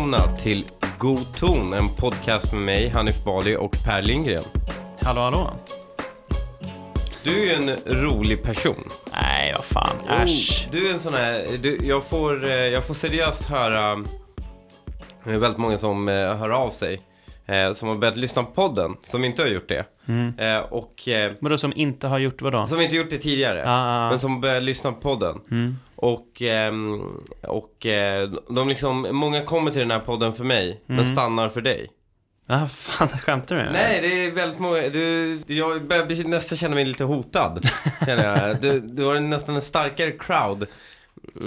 välkomna till God ton, en podcast med mig, Hanif Bali och Per Lindgren. Hallå, hallå. Du är ju en rolig person. Nej, vad fan. Äsch. Oh, du är en sån här, du, jag, får, eh, jag får seriöst höra, det är väldigt många som eh, hör av sig. Eh, som har börjat lyssna på podden, som inte har gjort det. Mm. Eh, och eh, Vadå som inte har gjort vadå? som inte gjort det tidigare. Ah, ah. Men som börjar lyssna på podden. Mm. Och, ehm, och eh, de liksom, många kommer till den här podden för mig, men Mm. stannar för dig. Ah, fan, skämtar du med mig? Nej, det är väldigt många, du, jag börjar nästan känna mig lite hotad, känner jag. Du, du har nästan en starkare crowd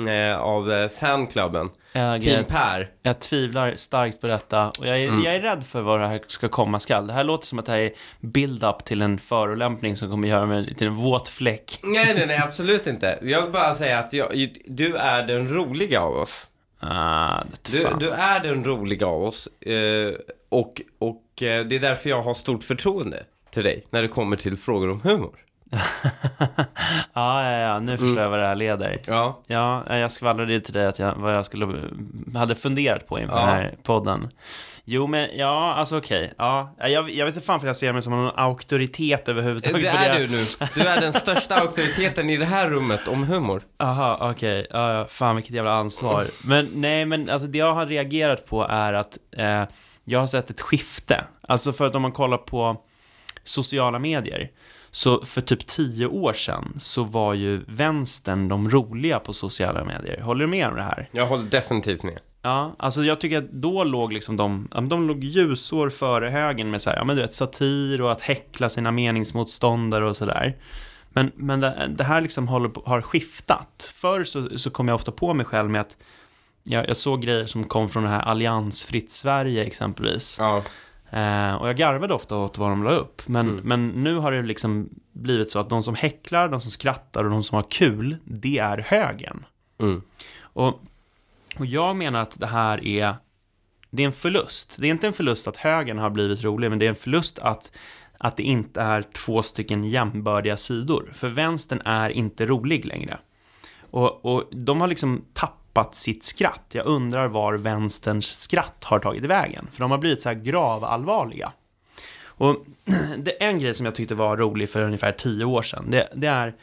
eh, av eh, fanklubben. Jag, Team Per. jag tvivlar starkt på detta och jag är, Mm. jag är rädd för vad det här ska komma skall. Det här låter som att det här är build-up till en förolämpning som kommer göra mig till en våt fläck. Nej, nej, nej, absolut inte. Jag vill bara säga att jag, du är den roliga av oss. Ah, Du, du är den roliga av oss. Eh, och och eh, det är därför jag har stort förtroende till dig när det kommer till frågor om humor. ja, ja, ja, nu förstår jag vad det här leder. Ja. Ja, jag skvallrade ju till dig att jag, vad jag skulle, hade funderat på inför Ja. den här podden. Jo, men ja, alltså okej. Ja, jag, jag vet inte fan för jag ser mig som någon auktoritet överhuvudtaget. Det är du nu. Du är den största auktoriteten i det här rummet om humor. Aha, okej. Ja, ja, fan vilket jävla ansvar. Men nej, men alltså det jag har reagerat på är att eh, jag har sett ett skifte. Alltså för att om man kollar på sociala medier, så för typ tio år sedan så var ju vänstern de roliga på sociala medier. Håller du med om det här? Jag håller definitivt med. Ja, alltså jag tycker att då låg liksom de, de låg ljusår före högen med så här, ja men du vet, satir och att häckla sina meningsmotståndare och sådär. Men, men det, det här liksom håller har skiftat. Förr så, så kom jag ofta på mig själv med att jag, jag såg grejer som kom från det här alliansfritt Sverige exempelvis. Ja. Eh, och jag garvade ofta åt vad de la upp. Men, Mm. men nu har det liksom blivit så att de som häcklar, de som skrattar och de som har kul, det är högen. Mm. Och, och jag menar att det här är, det är en förlust. Det är inte en förlust att högern har blivit rolig, men det är en förlust att, att det inte är två stycken jämbördiga sidor. För vänstern är inte rolig längre. Och, och de har liksom tappat sitt skratt. Jag undrar var vänsterns skratt har tagit vägen. För de har blivit så här gravallvarliga. Och det är en grej som jag tyckte var rolig för ungefär tio år sedan. Det, det är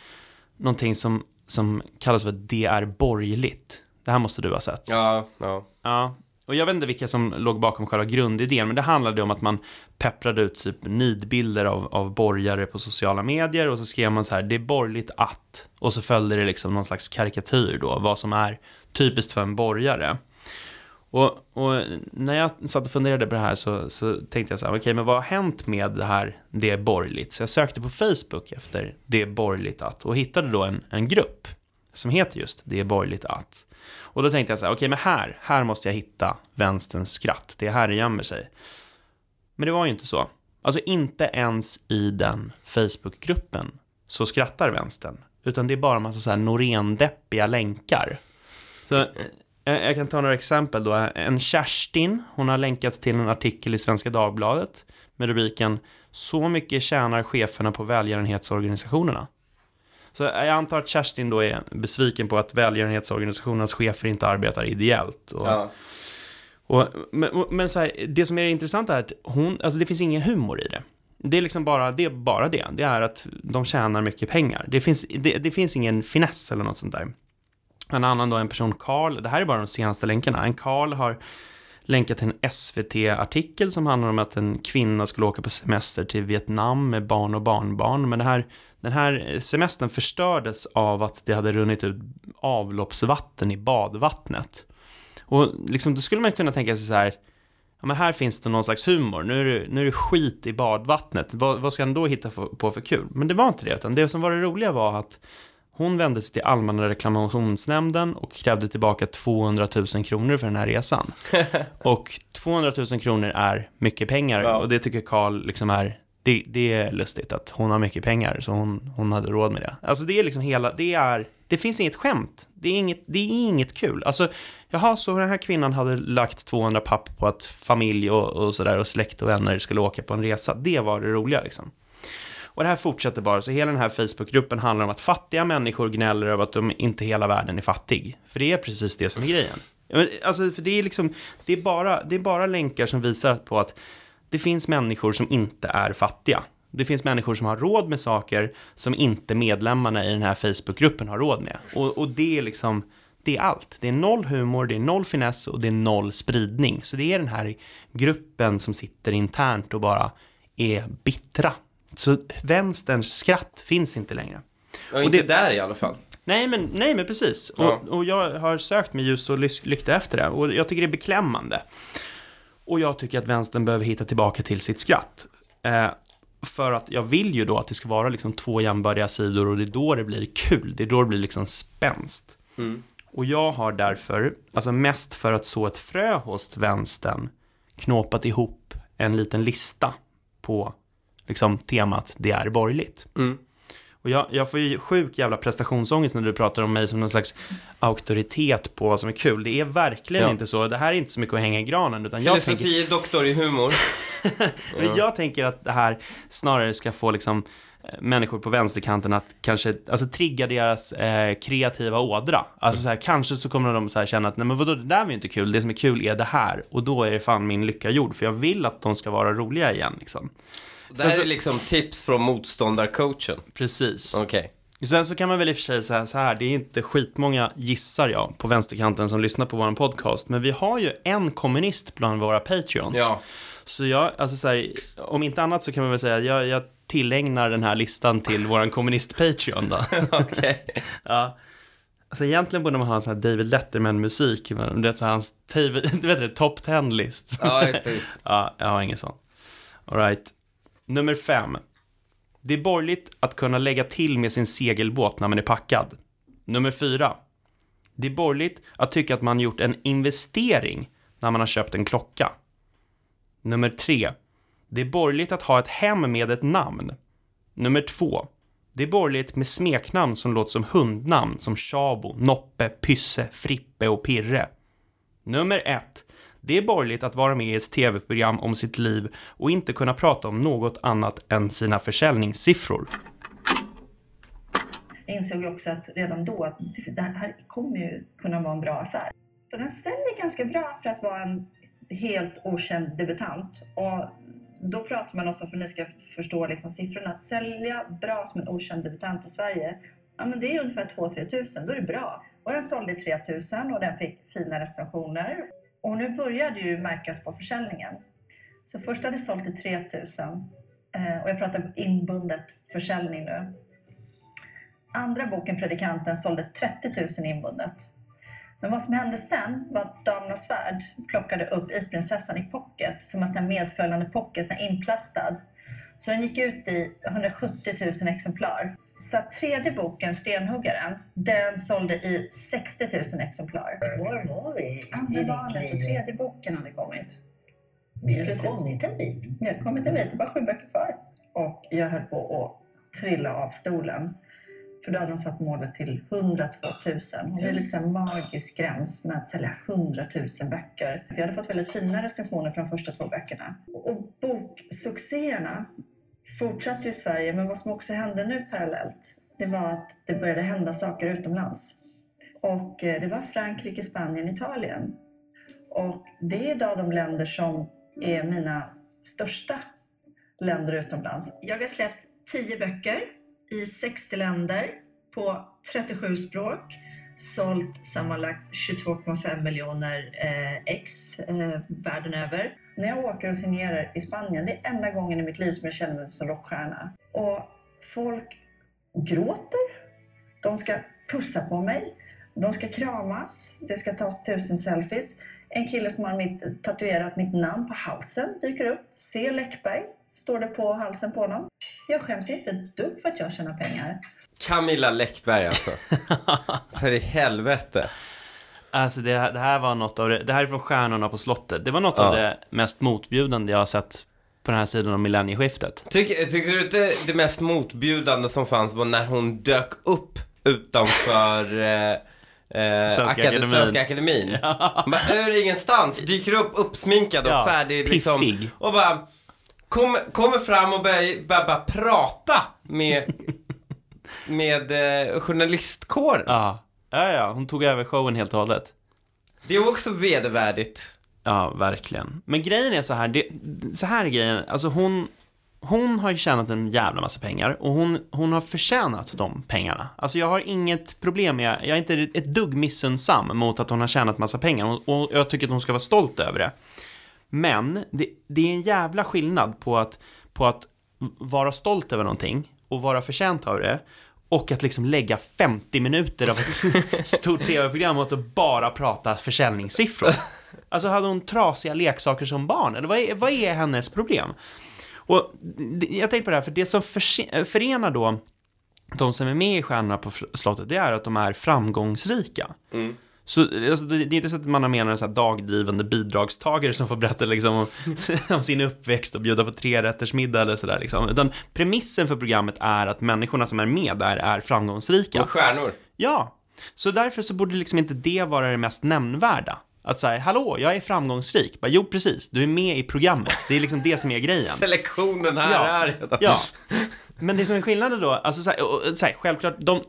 någonting som, som kallas för det är borgerligt. Det här måste du ha sett. Ja, ja. Ja, och jag vet inte vilka som låg bakom själva grundidén, men det handlade om att man pepprade ut typ nidbilder av, av borgare på sociala medier och så skrev man så här, det är borgerligt att, och så följde det liksom någon slags karikatyr då, vad som är typiskt för en borgare. Och, och när jag satt och funderade på det här så, så tänkte jag så här, okej, men vad har hänt med det här, det är borgerligt? Så jag sökte på Facebook efter det är borgerligt att och hittade då en, en grupp som heter just det är borgerligt att. Och då tänkte jag så här, okej, men här, här måste jag hitta vänsterns skratt. Det är här det gömmer sig. Men det var ju inte så. Alltså inte ens i den Facebookgruppen så skrattar vänstern. Utan det är bara en massa så här Norén-deppiga länkar. Så eh, jag kan ta några exempel då. En Kerstin, hon har länkat till en artikel i Svenska Dagbladet med rubriken Så mycket tjänar cheferna på välgörenhetsorganisationerna. Så jag antar att Kerstin då är besviken på att välgörenhetsorganisationernas chefer inte arbetar ideellt. Och, ja och, men men så här, det som är intressant är att hon, alltså det finns ingen humor i det. Det är liksom bara det, är bara det. Det är att de tjänar mycket pengar. Det finns, det, det finns ingen finess eller något sånt där. En annan då, en person, Karl, det här är bara de senaste länkarna. En Karl har länkat till en SVT-artikel som handlar om att en kvinna skulle åka på semester till Vietnam med barn och barnbarn. Men det här, den här semestern förstördes av att det hade runnit ut avloppsvatten i badvattnet. Och liksom, då skulle man kunna tänka sig så här, ja men här finns det någon slags humor, nu är det, nu är det skit i badvattnet, vad, vad ska han då hitta för, på för kul? Men det var inte det, utan det som var det roliga var att hon vände sig till Allmänna reklamationsnämnden och krävde tillbaka 200 000 kronor för den här resan. och 200 000 kronor är mycket pengar Ja. och det tycker Karl liksom är det, det är lustigt att hon har mycket pengar så hon, hon hade råd med det. Alltså det är liksom hela, det är, det finns inget skämt. Det är inget, det är inget kul. Alltså, jaha, så den här kvinnan hade lagt 200 papp på att familj och, och sådär och släkt och vänner skulle åka på en resa. Det var det roliga liksom. Och det här fortsätter bara, så hela den här Facebookgruppen handlar om att fattiga människor gnäller över att de inte hela världen är fattig. För det är precis det som är grejen. Alltså, för det är liksom, det är, bara, det är bara länkar som visar på att det finns människor som inte är fattiga. Det finns människor som har råd med saker som inte medlemmarna i den här Facebookgruppen har råd med. Och, och det är liksom, det är allt. Det är noll humor, det är noll finess och det är noll spridning. Så det är den här gruppen som sitter internt och bara är bittra. Så vänsterns skratt finns inte längre. Och inte där i alla fall. Nej men, nej, men precis. Ja. Och, och jag har sökt med ljus och lykta efter det. Och jag tycker det är beklämmande. Och jag tycker att vänstern behöver hitta tillbaka till sitt skratt. Eh, för att jag vill ju då att det ska vara liksom två jämbördiga sidor och det är då det blir kul. Det är då det blir liksom spänst. Mm. Och jag har därför, alltså mest för att så ett frö hos vänstern, knåpat ihop en liten lista på liksom temat det är borgerligt. Mm. Och jag, jag får ju sjuk jävla prestationsångest när du pratar om mig som någon slags auktoritet på vad som är kul. Det är verkligen Ja. inte så. Det här är inte så mycket att hänga i granen. Utan jag tänker, Filosofie doktor i humor. men jag tänker att det här snarare ska få liksom eh, människor på vänsterkanten att kanske, alltså trigga deras eh, kreativa ådra. Alltså så här, kanske så kommer de så här känna att nej men vadå, det där var ju inte kul, det som är kul är det här. Och då är det fan min lycka gjord, för jag vill att de ska vara roliga igen liksom. Det här så- är liksom tips från motståndarcoachen. Precis. Okej. Sen så kan man väl i och för sig säga så här, det är inte skitmånga, gissar jag, på vänsterkanten som lyssnar på vår podcast, men vi har ju en kommunist bland våra patreons. Ja. Så jag, alltså så här, om inte annat så kan man väl säga, jag, jag tillägnar den här listan till våran kommunist-patreon då. Okej. ja. Alltså egentligen borde man ha en sån här David Letterman-musik, men det är så här hans, du vet det, top 10-list. Ja, just det. Ja, jag har ingen sån. Alright. Nummer fem. Det är borgerligt att kunna lägga till med sin segelbåt när man är packad. Nummer fyra. Det är borgerligt att tycka att man gjort en investering när man har köpt en klocka. Nummer tre. Det är borgerligt att ha ett hem med ett namn. Nummer två. Det är borgerligt med smeknamn som låter som hundnamn som Tjabo, Noppe, Pysse, Frippe och Pirre. Nummer ett. Det är borgerligt att vara med i ett tv-program om sitt liv och inte kunna prata om något annat än sina försäljningssiffror. Jag insåg ju också att redan då att det här kommer ju kunna vara en bra affär. Och den säljer ganska bra för att vara en helt okänd debutant. Och då pratar man också, för att ni ska förstå liksom siffrorna, att sälja bra som en okänd debutant i Sverige, ja men det är ungefär 2-3 tusen, då är det bra. Och den sålde i 3 tusen och den fick fina recensioner. Och nu börjar det ju märkas på försäljningen. Så först hade det sålt i 3 eh, och jag pratar inbundet försäljning nu. Andra boken, Predikanten, sålde 30 000 inbundet. Men vad som hände sen var att Damernas Värld plockade upp Isprinsessan i pocket, som en sån medföljande pocket, sån inplastad. Så den gick ut i 170 000 exemplar. Så tredje boken, Stenhuggaren, den sålde i 60 000 exemplar. Var var vi Andra och tredje boken hade kommit. Vi har Precis. kommit en bit. Vi hade kommit en bit, det var sju böcker kvar. Och jag höll på att trilla av stolen. För då hade de satt målet till 102 000. Och det är liksom en magisk gräns med att sälja 100 000 böcker. Vi hade fått väldigt fina recensioner från de första två böckerna. Och boksuccéerna fortsatte ju i Sverige, men vad som också hände nu parallellt, det var att det började hända saker utomlands. Och eh, det var Frankrike, Spanien, Italien. Och det är idag de länder som är mina största länder utomlands. Jag har släppt 10 böcker i 60 länder på 37 språk. Sålt sammanlagt 22,5 miljoner eh, ex eh, världen över. När jag åker och signerar i Spanien, det är enda gången i mitt liv som jag känner mig som rockstjärna. Och folk gråter. De ska pussa på mig. De ska kramas. Det ska tas tusen selfies. En kille som har mitt, tatuerat mitt namn på halsen dyker upp. C. Läckberg står det på halsen på honom. Jag skäms inte ett dugg för att jag tjänar pengar. Camilla Läckberg alltså. För i helvete. Alltså det, det här var något av det, det här är från Stjärnorna på slottet. Det var något av Ja. det mest motbjudande jag har sett på den här sidan om millennieskiftet. Tycker, tycker du inte det mest motbjudande som fanns var när hon dök upp utanför eh, eh, Svenska akad- Akademin. Svenska Akademin? Bara ur ingenstans, dyker upp uppsminkad och Ja, färdig liksom. piffig. Och bara kom, kommer fram och börjar bara, bara prata med, med eh, journalistkåren. Ja. Ja, ja, hon tog över showen helt och hållet. Det är också vedervärdigt. Ja, verkligen. Men grejen är så här, det, så här är grejen, alltså hon, hon har ju tjänat en jävla massa pengar och hon, hon har förtjänat de pengarna. Alltså jag har inget problem med, jag är inte ett dugg missunnsam mot att hon har tjänat massa pengar och, och jag tycker att hon ska vara stolt över det. Men det, det är en jävla skillnad på att, på att vara stolt över någonting och vara förtjänt av det och att liksom lägga 50 minuter av ett stort tv-program åt att bara prata försäljningssiffror. Alltså hade hon trasiga leksaker som barn? Eller vad är, vad är hennes problem? Och jag tänkte på det här, för det som förenar då de som är med i Stjärnorna på slottet, det är att de är framgångsrika. Så alltså, det är inte så att man några så här dagdrivande bidragstagare som får berätta liksom om, om sin uppväxt och bjuda på trerättersmiddag eller sådär liksom. Utan premissen för programmet är att människorna som är med där är framgångsrika. Och stjärnor. Ja, så därför så borde liksom inte det vara det mest nämnvärda. Att säga, hallå, jag är framgångsrik. Bara, jo, precis, du är med i programmet. Det är liksom det som är grejen. Selektionen här Ja. är redan. Ja, men det som är skillnaden då, alltså så här, och, så här, självklart, de,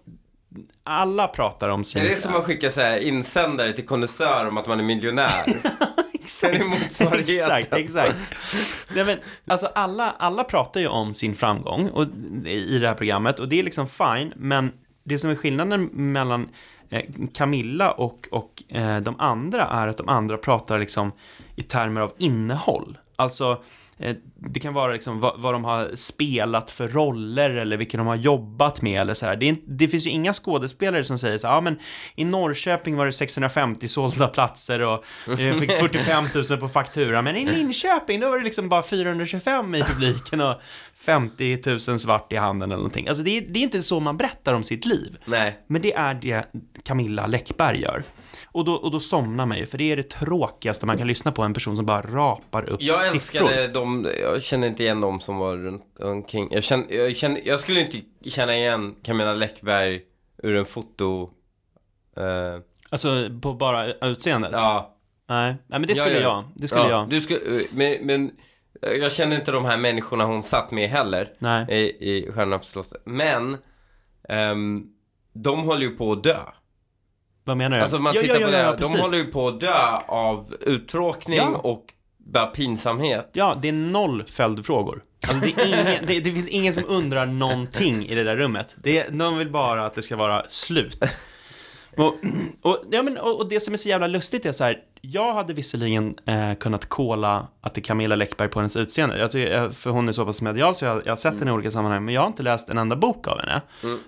alla pratar om sin... Är det som att skicka så här insändare till konnässör om att man är miljonär? exakt, är motsvarigheten? exakt, exakt. Nej, men, alltså alla, alla pratar ju om sin framgång och, i det här programmet och det är liksom fine, men det som är skillnaden mellan eh, Camilla och, och eh, de andra är att de andra pratar liksom i termer av innehåll. Alltså, det kan vara liksom vad, vad de har spelat för roller eller vilka de har jobbat med eller så här. Det, är, det finns ju inga skådespelare som säger så ja men i Norrköping var det 650 sålda platser och jag fick 45 000 på faktura, men i Linköping då var det liksom bara 425 i publiken och 50 000 svart i handen eller någonting. Alltså det är, det är inte så man berättar om sitt liv. Nej. Men det är det Camilla Läckberg gör. Och då, och då somnar man ju, för det är det tråkigaste man kan lyssna på, en person som bara rapar upp Jag siffror. älskade dem, jag kände inte igen dem som var runt omkring. Jag, kände, jag, kände, jag skulle inte känna igen Camilla Läckberg ur en foto... eh, Alltså på bara utseendet? ja. Nej. Nej, men det skulle Ja, ja. jag. Det skulle ja, jag. Du skulle, men, men jag kände inte de här människorna hon satt med heller. Nej. I, i Stjärnorna på slottet. Men, ehm, de håller ju på att dö. Vad menar du? Alltså man ja, tittar ja, på ja, det, ja, de precis. håller ju på att dö av uttråkning Ja. och bara pinsamhet. Ja, det är noll följdfrågor. Alltså det, är ingen, det, det finns ingen som undrar någonting i det där rummet. Det, de vill bara att det ska vara slut. Och, och, ja, men, och, och det som är så jävla lustigt är så här, jag hade visserligen eh, kunnat kolla att det är Camilla Läckberg på hennes utseende, jag tycker, eh, för hon är så pass medial så jag, jag har sett henne i olika sammanhang, men jag har inte läst en enda bok av henne.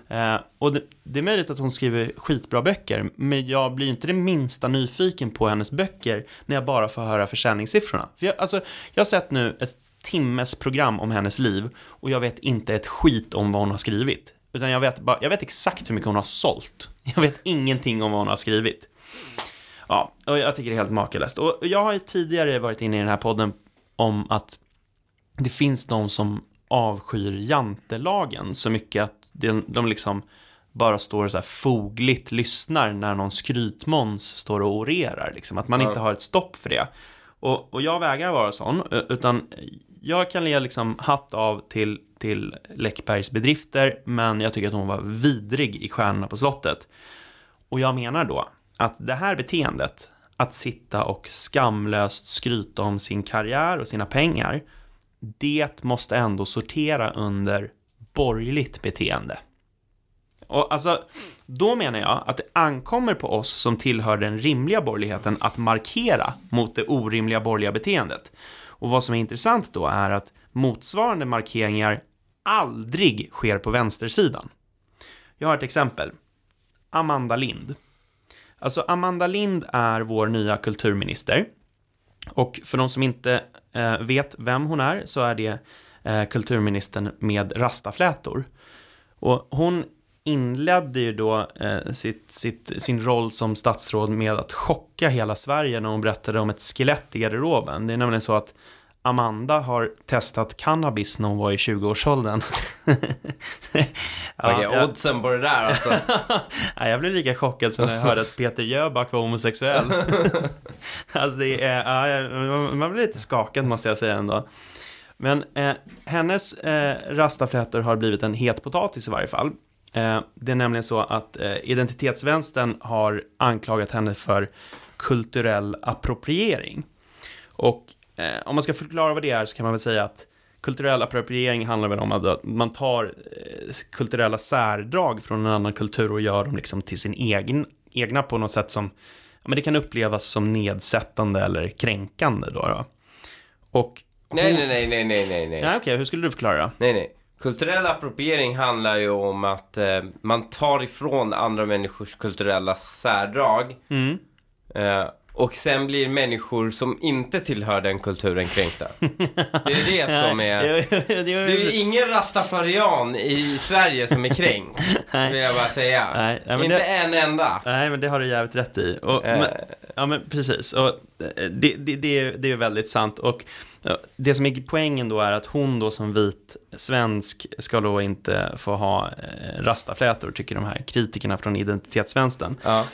Eh, och det, det är möjligt att hon skriver skitbra böcker, men jag blir inte det minsta nyfiken på hennes böcker när jag bara får höra försäljningssiffrorna. För jag, alltså, jag har sett nu ett timmes program om hennes liv och jag vet inte ett skit om vad hon har skrivit. Utan jag vet, bara, jag vet exakt hur mycket hon har sålt. Jag vet ingenting om vad hon har skrivit. Ja, och jag tycker det är helt makalöst. Och jag har ju tidigare varit inne i den här podden om att det finns de som avskyr jantelagen så mycket att de, de liksom bara står och så här fogligt lyssnar när någon skrytmåns står och orerar. Liksom. Att man Ja. inte har ett stopp för det. Och, och jag vägrar vara sån, utan jag kan ge liksom hatt av till, till Läckbergs bedrifter, men jag tycker att hon var vidrig i Stjärnorna på slottet. Och jag menar då att det här beteendet, att sitta och skamlöst skryta om sin karriär och sina pengar, det måste ändå sortera under borgerligt beteende. Och alltså, då menar jag att det ankommer på oss som tillhör den rimliga borgerligheten att markera mot det orimliga borgerliga beteendet. Och vad som är intressant då är att motsvarande markeringar aldrig sker på vänstersidan. Jag har ett exempel. Amanda Lind. Alltså Amanda Lind är vår nya kulturminister. Och för de som inte eh, vet vem hon är så är det eh, kulturministern med rastaflätor. Och hon inledde ju då eh, sitt, sitt, sin roll som statsråd med att chocka hela Sverige när hon berättade om ett skelett i garderoben. Det är nämligen så att Amanda har testat cannabis när hon var i 20-årsåldern. Okej, jag- oddsen på det där alltså. Nej, jag blev lika chockad som när jag hörde att Peter Jöback var homosexuell. alltså det är, ja, man blir lite skakad måste jag säga ändå. Men eh, hennes eh, rastaflätor har blivit en het potatis i varje fall. Eh, det är nämligen så att eh, identitetsvänstern har anklagat henne för kulturell appropriering. Och eh, om man ska förklara vad det är så kan man väl säga att kulturell appropriering handlar väl om att man tar eh, kulturella särdrag från en annan kultur och gör dem liksom till sin egen, egna på något sätt som ja, men det kan upplevas som nedsättande eller kränkande då. då. Och Nej, nej, nej, nej, nej, nej, nej. Ja, okej, hur skulle du förklara det? Nej, nej. Kulturell appropriering handlar ju om att eh, man tar ifrån andra människors kulturella särdrag Mm. eh, och sen blir människor som inte tillhör den kulturen kränkta. Det är det som är... Det är ju ingen rastafarian i Sverige som är kränkt, vill jag bara säga. Nej, nej, inte det- en enda. Nej, men det har du jävligt rätt i. Och, Eh. men, ja, men precis. Och, eh, det, det, det, är, det är väldigt sant. Och ja, det som är poängen då är att hon då som vit svensk ska då inte få ha eh, rastaflätor, tycker de här kritikerna från identitetsvänstern. Ja.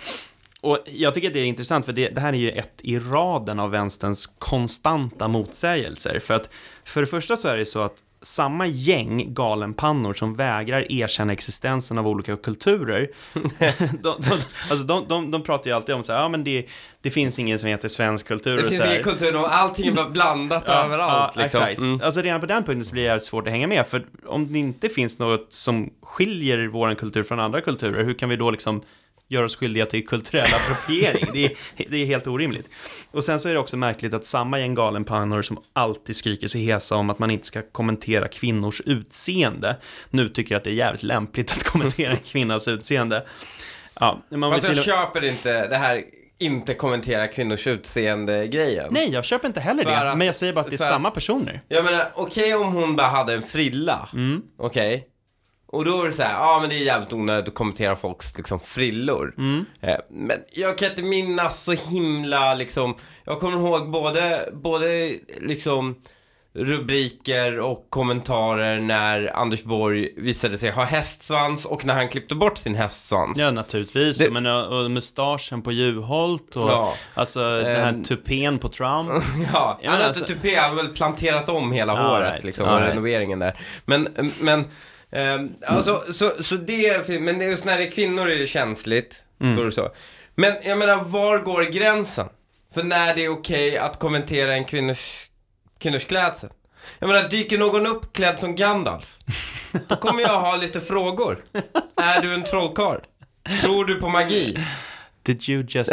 Och jag tycker att det är intressant, för det, det här är ju ett i raden av vänsterns konstanta motsägelser. För att för det första så är det så att samma gäng galenpannor som vägrar erkänna existensen av olika kulturer, de, de, alltså de, de, de pratar ju alltid om så här, ja men det, det finns ingen som heter svensk kultur Det och finns ingen kultur och allting är bara blandat överallt. Ja, liksom. exakt. Mm. Alltså redan på den punkten så blir det svårt att hänga med, för om det inte finns något som skiljer vår kultur från andra kulturer, hur kan vi då liksom göra oss skyldiga till kulturell appropriering? det, är, det är helt orimligt. Och sen så är det också märkligt att samma gäng galenpannor som alltid skriker sig hesa om att man inte ska kommentera kvinnors utseende, nu tycker att det är jävligt lämpligt att kommentera en kvinnas utseende. Ja, man Fast jag till... köper inte det här inte kommentera kvinnors utseende-grejen. Nej, jag köper inte heller För det, att- men jag säger bara att det är att- samma personer. Jag menar, okej om hon bara hade en frilla. Mm. Okej? Och då är det så här, ja men det är jävligt onödigt att kommentera folks liksom frillor. Mm. Eh, Men jag kan inte minnas så himla liksom, jag kommer ihåg både, både liksom rubriker och kommentarer när Anders Borg visade sig ha hästsvans och när han klippte bort sin hästsvans. Ja, naturligtvis. Det- Men, och, mustaschen på Juholt och Ja. alltså den här Ehm. tupén på Trump. Ja, Ja, han har alltså- inte tupé, han har väl planterat om hela All håret right, liksom, all och right. renoveringen där. Men, men, ehm, alltså, så, så det, men det är just när det är kvinnor är det känsligt, Mm. då är det så. Men jag menar, var går gränsen? För när det är okej att kommentera en kvinnors, kvinnors klädsel? Jag menar, dyker någon upp klädd som Gandalf? Då kommer jag ha lite frågor. Är du en trollkarl? Tror du på magi? Did you just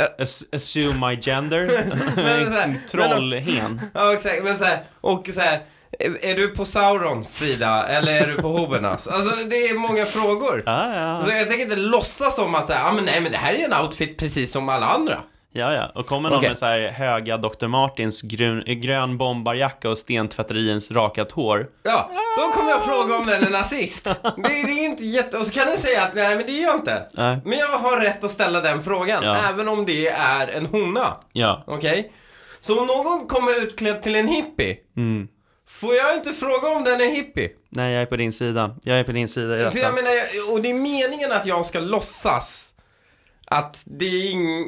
assume my gender? Men så här, Trollhen. Ja, exakt. Men så här, och så här, är, är du på Saurons sida eller är du på Hobernas? Alltså, det är många frågor. Ja, ja. Alltså, jag tänker inte låtsas som att här, ja men nej men det här är ju en outfit precis som alla andra. ja, ja. Och kommer någon Okej. med så här höga Dr. Martins grön, grön bombarjacka och stentvätteriens rakat hår. Ja, då kommer jag fråga om den är nazist. Det, det är inte jätte... Och så kan den säga att nej men det är jag inte. Nej. Men jag har rätt att ställa den frågan, Ja. även om det är en hona. Ja. Okej? Så om någon kommer utklädd till en hippie, Mm. Får jag inte fråga om den är hippie? Nej, jag är på din sida. Jag är på din sida i För jag detta. menar, och det är meningen att jag ska låtsas att det är ing...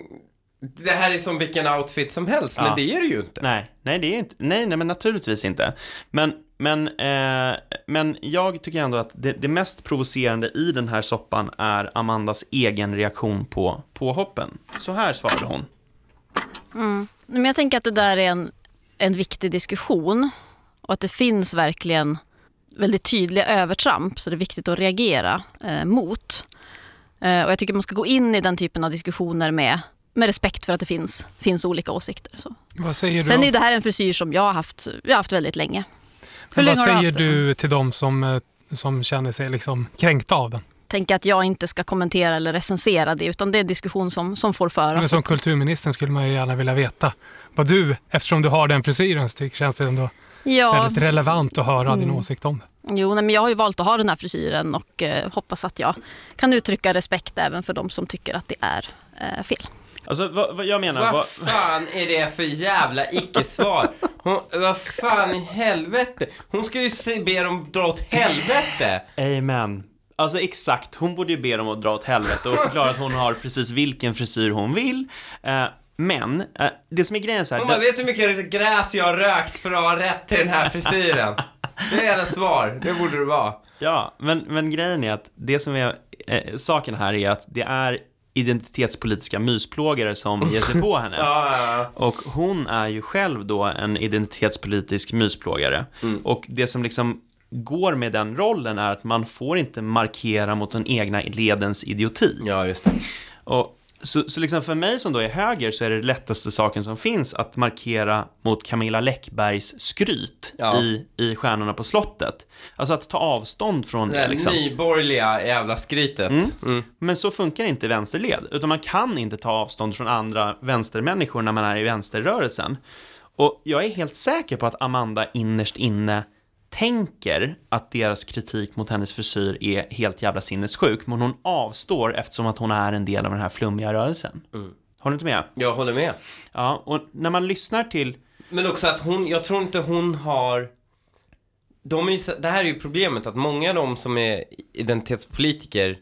Det här är som vilken outfit som helst, Ja. men det är det ju inte. Nej, nej, det är inte, nej, nej, men naturligtvis inte. Men, men, eh, men jag tycker ändå att det, det mest provocerande i den här soppan är Amandas egen reaktion på påhoppen. Så här svarade hon. Men jag tänker att det där är en, en viktig diskussion och att det finns verkligen väldigt tydliga övertramp så det är viktigt att reagera eh, mot. Eh, och jag tycker man ska gå in i den typen av diskussioner med, med respekt för att det finns, finns olika åsikter. Så. Vad säger du, Sen är om- ju det här en frisyr som jag har haft, jag har haft väldigt länge. Hur men länge vad du säger haft den? du till de som, eh, som känner sig liksom kränkta av den? Tänker att jag inte ska kommentera eller recensera det utan det är en diskussion som, som får Men föras. som kulturministern skulle man ju gärna vilja veta vad du, eftersom du har den frisyren, känns det ändå Ja, väldigt relevant att höra din Mm. åsikt om det. Jo, nej, men jag har ju valt att ha den här frisyren och eh, hoppas att jag kan uttrycka respekt även för de som tycker att det är eh, fel. Alltså, vad, vad jag menar, Vad vad, fan är det för jävla icke-svar? Vad fan i helvete? Hon ska ju se, be dem dra åt helvete. Amen. Alltså exakt, hon borde ju be dem att dra åt helvete och förklara att hon har precis vilken frisyr hon vill. Eh, men, eh, det som är grejen är så här, vet du hur mycket gräs jag har rökt för att ha rätt till den här frisyren? Det är hennes svar, det borde det vara. Ja, men, men grejen är att det som är eh, saken här är att det är identitetspolitiska mysplågare som ger sig på henne. Ja, ja, ja. Och hon är ju själv då en identitetspolitisk mysplågare. Mm. Och det som liksom går med den rollen är att man får inte markera mot den egna ledens idioti. ja just det. Och så, så liksom för mig som då är höger så är det lättaste saken som finns att markera mot Camilla Läckbergs skryt Ja. i, i Stjärnorna på slottet. Alltså att ta avstånd från Det det liksom. nyborgerliga jävla skrytet. Mm. Mm. Men så funkar inte vänsterled, utan man kan inte ta avstånd från andra vänstermänniskor när man är i vänsterrörelsen. Och jag är helt säker på att Amanda innerst inne tänker att deras kritik mot hennes frisyr är helt jävla sinnessjuk, men hon avstår eftersom att hon är en del av den här flummiga rörelsen. Har du inte med? Jag håller med. Ja, och när man lyssnar till... Men också att hon, jag tror inte hon har de är ju, det här är ju problemet att många av de som är identitetspolitiker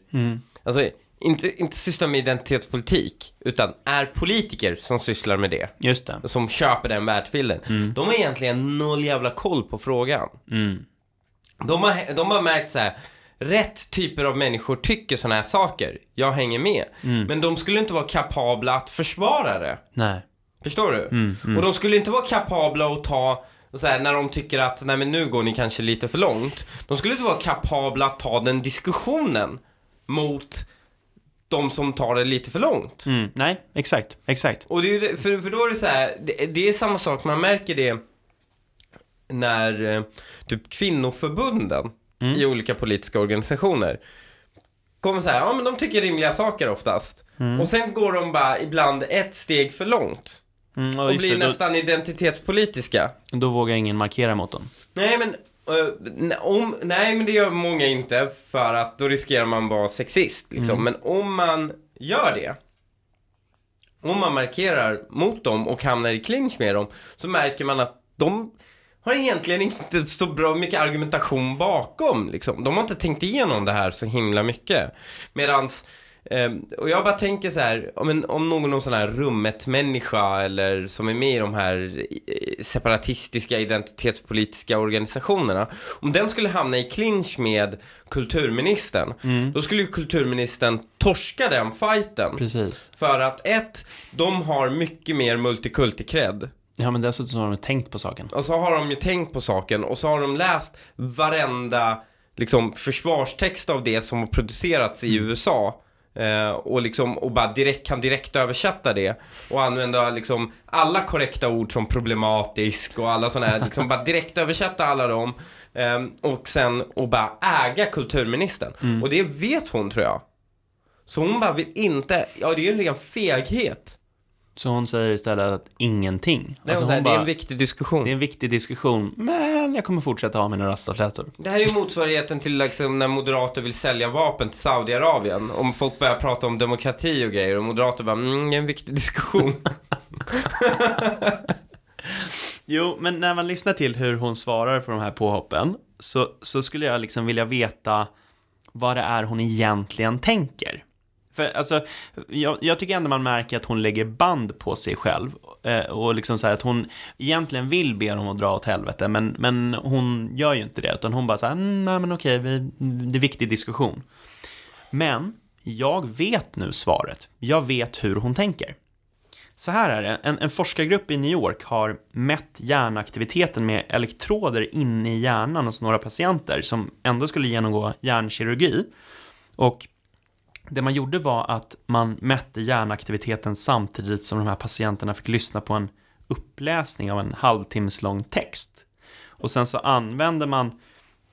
Alltså inte, inte sysslar med identitetspolitik utan är politiker som sysslar med det Just det. Som köper den världsbilden De har egentligen noll jävla koll på frågan Mm. De har, de har märkt så här. Rätt typer av människor tycker såna här saker Jag hänger med Men de skulle inte vara kapabla att försvara det Nej. Förstår du? Mm, mm. Och de skulle inte vara kapabla att ta, så här, när de tycker att nej men nu går ni kanske lite för långt. De skulle inte vara kapabla att ta den diskussionen mot de som tar det lite för långt. Mm. Nej, exakt, exakt. Och det är för, för då är det så här, det, det är samma sak, man märker det när eh, typ kvinnoförbunden i olika politiska organisationer kommer så här, ja men de tycker rimliga saker oftast. Och sen går de bara ibland ett steg för långt. Mm, Och just blir det, nästan identitetspolitiska. då, då vågar ingen markera mot dem. Nej men, eh, om, nej men det gör många inte för att då riskerar man vara sexist liksom. Men om man gör det, om man markerar mot dem och hamnar i clinch med dem, så märker man att de har egentligen inte så bra mycket argumentation bakom liksom. De har inte tänkt igenom det här så himla mycket. Medans Ehm, och jag bara tänker så här, om, en, om någon sån här rummet-människa eller som är med i de här eh, separatistiska identitetspolitiska organisationerna, om den skulle hamna i clinch med kulturministern, då skulle ju kulturministern torska den fighten. Precis. För att ett, de har mycket mer multikulti-cred. Ja, men dessutom så har de tänkt på saken. Och så har de ju tänkt på saken och så har de läst varenda liksom försvarstext av det som har producerats i USA. Eh, och liksom, och bara direkt, kan direkt översätta det och använda liksom alla korrekta ord som problematisk och alla sådana här, liksom bara direkt översätta alla dem. Eh, och sen, och bara äga kulturministern. Och det vet hon tror jag. Så hon bara vill inte, ja det är ju en ren feghet. Så hon säger istället att ingenting. Nej, Alltså hon, hon det är bara, en viktig diskussion. det är en viktig diskussion, men jag kommer fortsätta ha mina rastaflätor. Det här är ju motsvarigheten till liksom, när moderater vill sälja vapen till Saudiarabien. Om folk börjar prata om demokrati och grejer och moderater bara, mm, det är en viktig diskussion. Jo, men när man lyssnar till hur hon svarar på de här påhoppen så, så skulle jag liksom vilja veta vad det är hon egentligen tänker. För alltså, jag, jag tycker ändå man märker att hon lägger band på sig själv eh, och liksom så här att hon egentligen vill be dem att dra åt helvete, men, men hon gör ju inte det, utan hon bara så här, mm, nej men okej, vi, det är viktig diskussion. Men jag vet nu svaret. Jag vet hur hon tänker. Så här är det, en, en forskargrupp i New York har mätt hjärnaktiviteten med elektroder inne i hjärnan hos några patienter som ändå skulle genomgå hjärnkirurgi. Och det man gjorde var att man mätte hjärnaktiviteten samtidigt som de här patienterna fick lyssna på en uppläsning av en halvtimmeslång text. Och sen så använde man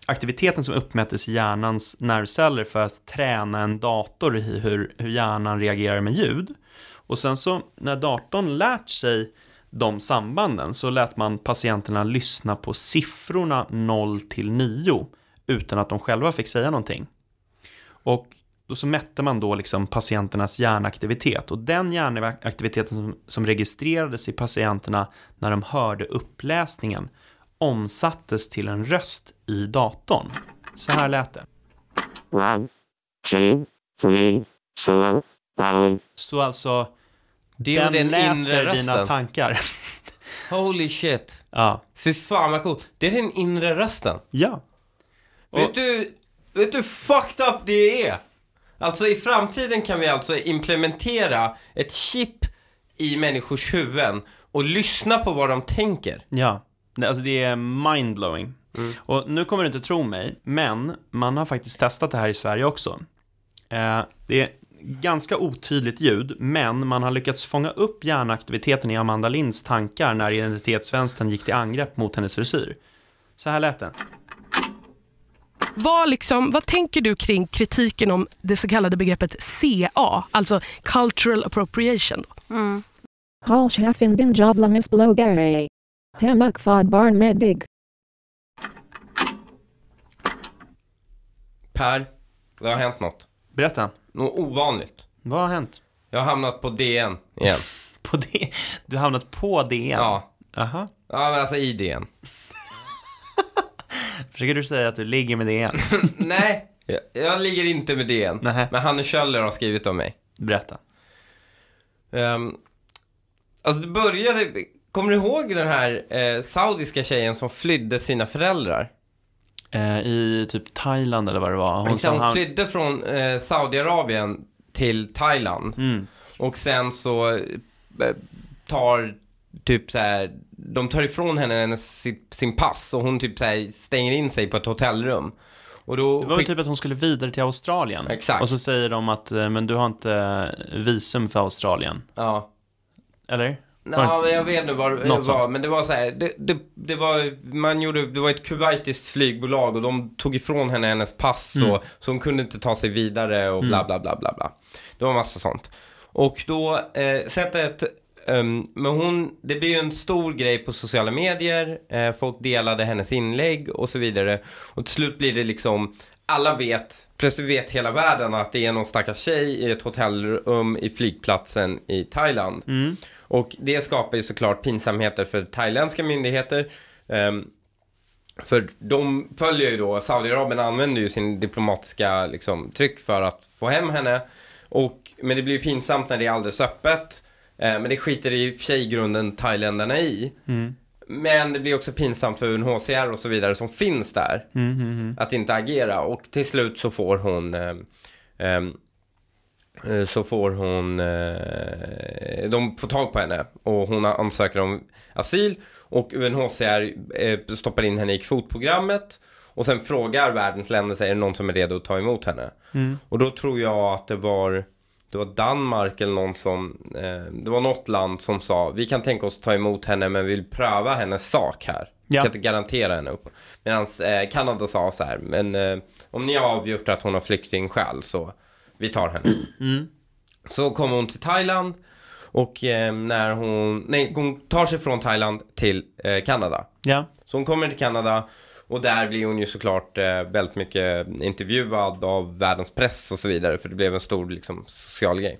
aktiviteten som uppmättes i hjärnans nervceller för att träna en dator i hur, hur hjärnan reagerar med ljud. Och sen så när datorn lärt sig de sambanden så lät man patienterna lyssna på siffrorna 0 till 9 utan att de själva fick säga någonting. Och då så mätte man då liksom patienternas hjärnaktivitet och den hjärnaktiviteten som, som registrerades i patienterna när de hörde uppläsningen omsattes till en röst i datorn. Så här lät det. One, two, three, four, five. Så alltså, Det den den inre läser dina rösten. tankar. Holy shit. ja. Fy fan vad coolt. Det är den inre rösten. Ja. Och- Vet du, vet du fucked up det är? Alltså i framtiden kan vi alltså implementera ett chip i människors huvuden och lyssna på vad de tänker. Ja, alltså det är mindblowing. Och nu kommer du inte tro mig, men man har faktiskt testat det här i Sverige också. Eh, det är ganska otydligt ljud, men man har lyckats fånga upp hjärnaktiviteten i Amanda Linds tankar när identitetsvänstern gick till angrepp mot hennes frisyr. Så här lät det. Vad, liksom, vad tänker du kring kritiken om det så kallade begreppet CA, alltså cultural appropriation? Då? Hal Schaffen den Javlamis Blogare. Hemak Fod Barn Medig. Per, det har hänt något. Berätta, Något ovanligt. vad har hänt? Jag har hamnat på DN igen. På det? Du har hamnat på DN? Ja. Aha. Ja, men alltså i DN. Försöker du säga att du ligger med DN? Nej, jag, jag ligger inte med DN. Nähä. Men Hanne Kjöller har skrivit om mig. Berätta. Um, alltså det började, kommer du ihåg den här eh, saudiska tjejen som flydde sina föräldrar? Eh, I typ Thailand eller vad det var. Hon, Hon han... flydde från eh, Saudiarabien till Thailand. Mm. Och sen så eh, tar typ så här, de tar ifrån henne hennes, sin pass och hon typ så här stänger in sig på ett hotellrum. Och då Det var väl typ att hon skulle vidare till Australien. Exakt. Och så säger de att, eh, men du har inte visum för Australien. Ja. Eller? Ja, inte- men jag vet nu vad det var, sånt. men det var så här, det, det, det var, man gjorde, det var ett kuwaitiskt flygbolag och de tog ifrån henne hennes pass Mm. och, så hon kunde inte ta sig vidare och bla bla bla bla bla. Det var massa sånt. Och då, eh, sättet, ehm, men hon, det blev ju en stor grej på sociala medier, eh, folk delade hennes inlägg och så vidare. Och till slut blir det liksom, alla vet, plötsligt vet hela världen att det är någon stackars tjej i ett hotellrum i flygplatsen i Thailand. Mm. Och det skapar ju såklart pinsamheter för thailändska myndigheter. Ehm, för de följer ju då, Saudiarabien använder ju sin diplomatiska liksom, tryck för att få hem henne. Och, men det blir ju pinsamt när det är alldeles öppet. Eh, men det skiter i och för sig grunden thailändarna i. Mm. Men det blir också pinsamt för UNHCR och så vidare som finns där. Mm, mm, mm. Att inte agera. Och till slut så får hon... ehm, ehm, eh, så får hon... eh, de får tag på henne och hon ansöker om asyl. Och UNHCR eh, stoppar in henne i kvotprogrammet. Och sen frågar världens länder det någon som är redo att ta emot henne? Mm. Och då tror jag att det var, det var Danmark eller någon som, eh, det var något land som sa, vi kan tänka oss ta emot henne men vi vill pröva hennes sak här. Vi Ja. kan inte garantera henne upp. Medan eh, Kanada sa så här, men eh, om ni har avgjort att hon har flyktingskäl så vi tar henne. Mm. Så kommer hon till Thailand och eh, när hon, nej hon tar sig från Thailand till eh, Kanada. Ja. Så hon kommer till Kanada och där blir hon ju såklart eh, väldigt mycket intervjuad av världens press och så vidare för det blev en stor liksom, social grej.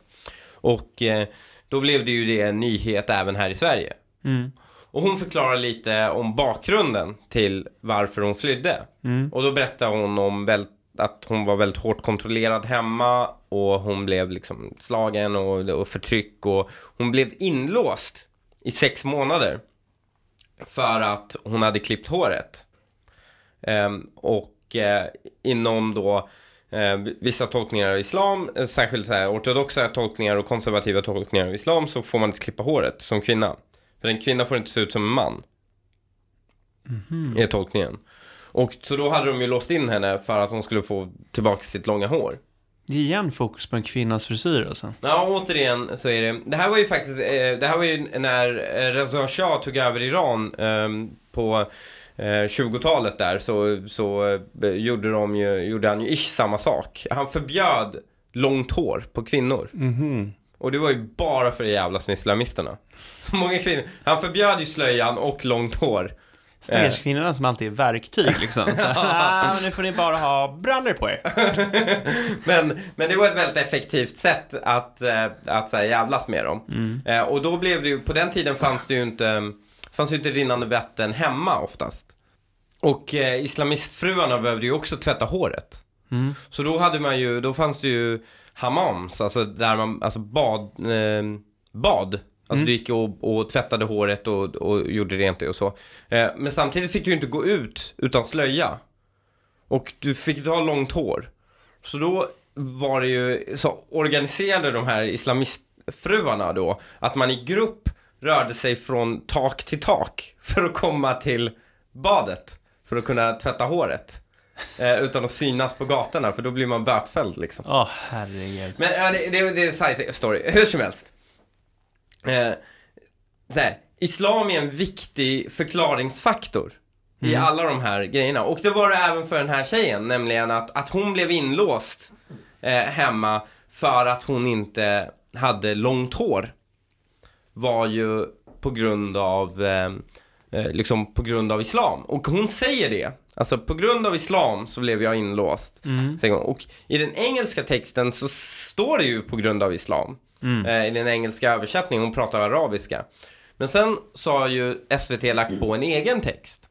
Och eh, då blev det ju det en nyhet även här i Sverige. Mm. Och hon förklarar lite om bakgrunden till varför hon flydde. Mm. Och då berättar hon om väl, att hon var väldigt hårt kontrollerad hemma och hon blev liksom slagen och, och förtryck och hon blev inlåst i sex månader för att hon hade klippt håret. Ehm, och eh, inom då eh, vissa tolkningar av islam, eh, särskilt så här, ortodoxa tolkningar och konservativa tolkningar av islam så får man inte klippa håret som kvinna. För en kvinna får inte se ut som en man. Är tolkningen. Och så då hade de ju låst in henne för att hon skulle få tillbaka sitt långa hår. Det är igen fokus på en kvinnas frisyr alltså. Ja, återigen så är det. Det här var ju faktiskt, det här var ju när Reza Shah tog över Iran eh, på 20-talet där så, så eh, gjorde, de ju, gjorde han ju ish samma sak. Han förbjöd långt hår på kvinnor. Mhm. Och det var ju bara för det jävlas med islamisterna. Så många kvinnor, han förbjöd ju slöjan och långt hår. Stackars kvinnorna som alltid är verktyg liksom. Så, ah, nu får ni bara ha brallor på er. Men, men det var ett väldigt effektivt sätt att, eh, att så här, jävlas med dem. Eh, och då blev det ju, på den tiden fanns det ju inte, fanns ju inte rinnande vatten hemma oftast. Och eh, islamistfruarna behövde ju också tvätta håret. Mm. Så då hade man ju, då fanns det ju hammams, alltså där man, alltså bad, eh, bad. Alltså Mm. du gick och, och tvättade håret och, och gjorde rent det och så. Eh, men samtidigt fick du ju inte gå ut utan slöja. Och du fick inte ha långt hår. Så då var det ju, så organiserade de här islamistfruarna då, att man i grupp rörde sig från tak till tak för att komma till badet, för att kunna tvätta håret. Eh, utan att synas på gatorna, för då blir man bötfälld liksom. Åh, herregud. Men ja, det, det, det är en side story, hur som helst. Eh, så här, islam är en viktig förklaringsfaktor i alla de här grejerna. Och det var det även för den här tjejen, nämligen att, att hon blev inlåst eh, hemma för att hon inte hade långt hår. Var ju på grund av, eh, eh, liksom på grund av islam. Och hon säger det. Alltså på grund av islam så blev jag inlåst. hon. Och i den engelska texten så står det ju på grund av islam. Eh, I den engelska översättningen, hon pratar arabiska. Men sen så har ju SVT lagt på en egen text.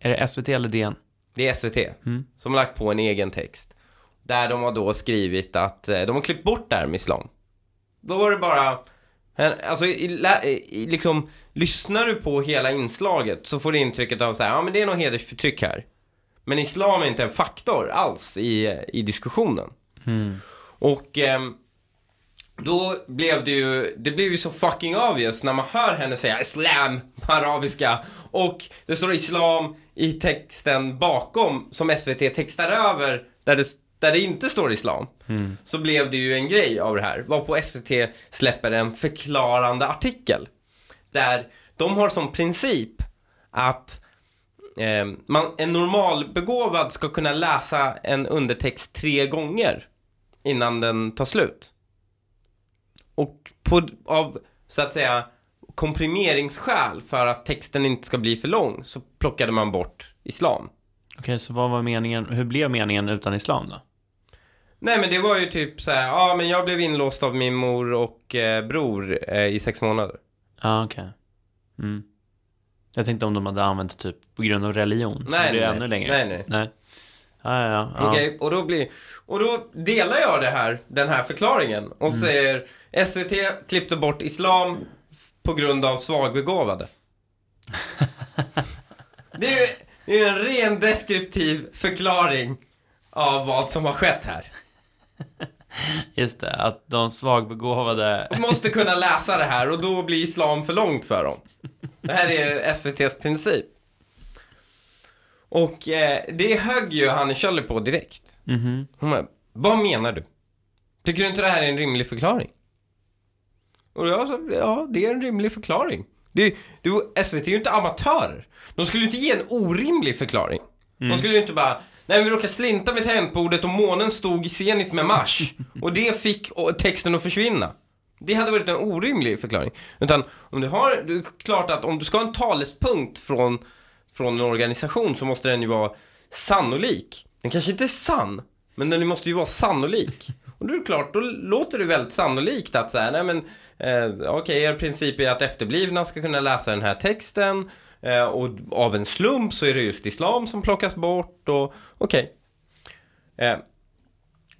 Är det SVT eller DN? Det är SVT som har lagt på en egen text. Där de har då skrivit att, eh, de har klippt bort det här med islam. Då var det bara, alltså i, i, liksom, lyssnar du på hela inslaget så får du intrycket av så här, ja men det är nog hedersförtryck här. Men islam är inte en faktor alls i, i diskussionen. Och ehm, då blev det ju, det blev ju så fucking obvious när man hör henne säga islam på arabiska och det står islam i texten bakom som SVT textar över där det, där det inte står islam. Så blev det ju en grej av det här, varpå SVT släpper en förklarande artikel. Där de har som princip att eh, man, en normalbegåvad ska kunna läsa en undertext tre gånger innan den tar slut. Och på, av, så att säga, komprimeringsskäl för att texten inte ska bli för lång så plockade man bort islam. Okej, så vad var meningen, hur blev meningen utan islam då? Nej men det var ju typ så här, ja men jag blev inlåst av min mor och eh, bror eh, i sex månader. Ja, okej. Mm. Jag tänkte om de hade använt typ på grund av religion. Så Nej, det nej, ännu längre. nej, nej. nej. Ja, ja, ja. ja. Okej, och då blir, och då delar jag det här, den här förklaringen och Mm. säger SVT klippte bort islam på grund av svagbegåvade. det är ju det är en ren deskriptiv förklaring av vad som har skett här. Just det, att de svagbegåvade... De måste kunna läsa det här och då blir islam för långt för dem. Det här är SVTs princip. Och eh, det högg ju Hanne Kjöller på direkt. Mhm. Hon bara, vad menar du? Tycker du inte det här är en rimlig förklaring? Och jag sa, ja, det är en rimlig förklaring. Det, det, SVT är ju inte amatörer. De skulle ju inte ge en orimlig förklaring. De skulle ju inte bara, nej vi råkade slinta vid tangentbordet och månen stod i zenit med Mars. Och det fick texten att försvinna. Det hade varit en orimlig förklaring. Utan om du har, det är klart att om du ska ha en talespunkt från, från en organisation så måste den ju vara sannolik. Den kanske inte är sann, men den måste ju vara sannolik. Och då är det klart, då låter det väldigt sannolikt att så här, nej men, eh, okej, er princip är att efterblivna ska kunna läsa den här texten eh, och av en slump så är det just islam som plockas bort och okej. Eh,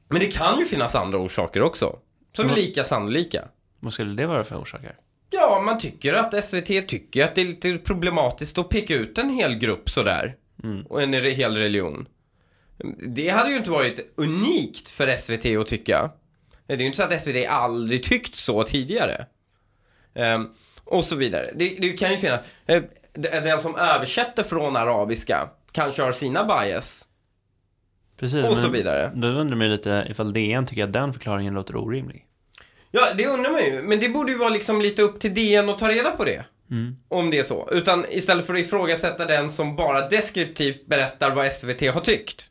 men det kan ju finnas andra orsaker också, som är lika sannolika. Vad skulle det vara för orsaker? Ja, man tycker att SVT tycker att det är lite problematiskt att peka ut en hel grupp sådär. Och en hel religion. Det hade ju inte varit unikt för SVT att tycka. Det är ju inte så att SVT aldrig tyckt så tidigare. Ehm, och så vidare. Det, det kan ju finnas... Den som översätter från arabiska kanske har sina bias. Precis, Och så vidare. Då undrar man ju lite ifall DN tycker att den förklaringen låter orimlig. Ja, det undrar man ju. Men det borde ju vara liksom lite upp till DN att ta reda på det. Om det är så. Utan istället för att ifrågasätta den som bara deskriptivt berättar vad SVT har tyckt.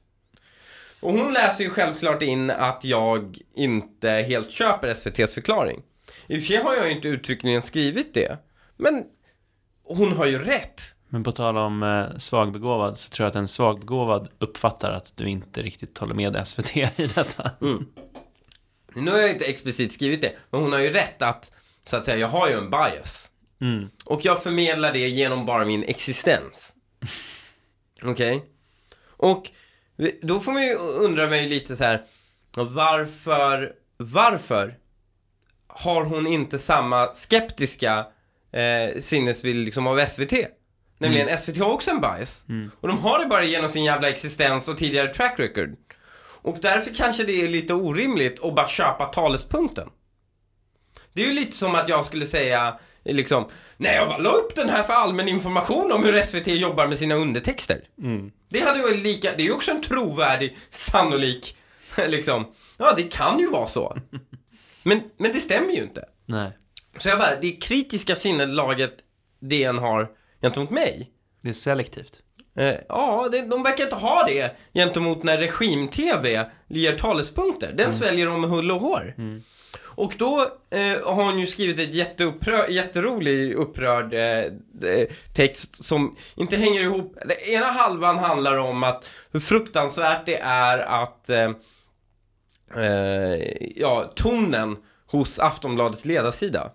Och hon läser ju självklart in att jag inte helt köper SVTs förklaring. I och för sig har jag ju inte uttryckligen skrivit det. Men hon har ju rätt. Men på tal om eh, svagbegåvad så tror jag att en svagbegåvad uppfattar att du inte riktigt håller med SVT i detta. Nu har jag inte explicit skrivit det, men hon har ju rätt att, så att säga, jag har ju en bias. Mm. Och jag förmedlar det genom bara min existens. Okej? Och vi- då får man ju undra mig lite så här. Varför, varför har hon inte samma skeptiska eh, sinnesbild liksom av SVT? Nämligen SVT har också en bias. Och de har det bara genom sin jävla existens och tidigare track record. Och därför kanske det är lite orimligt att bara köpa talespunkten. Det är ju lite som att jag skulle säga liksom, nej jag bara la upp den här för allmän information om hur SVT jobbar med sina undertexter. Det hade ju lika, det är ju också en trovärdig, sannolik, liksom, ja det kan ju vara så. Men, men det stämmer ju inte. Nej. Så jag bara, det kritiska sinnelaget DN har gentemot mig, Det är selektivt. Eh, ja, det, de verkar inte ha det gentemot när regim-tv ger talespunkter. Den sväljer de med hull och hår. Och då eh, har hon ju skrivit ett jätteupprör, jätterolig upprörd eh, eh, text som inte hänger ihop. Den ena halvan handlar om att hur fruktansvärt det är att eh, eh, ja, tonen hos Aftonbladets ledarsida.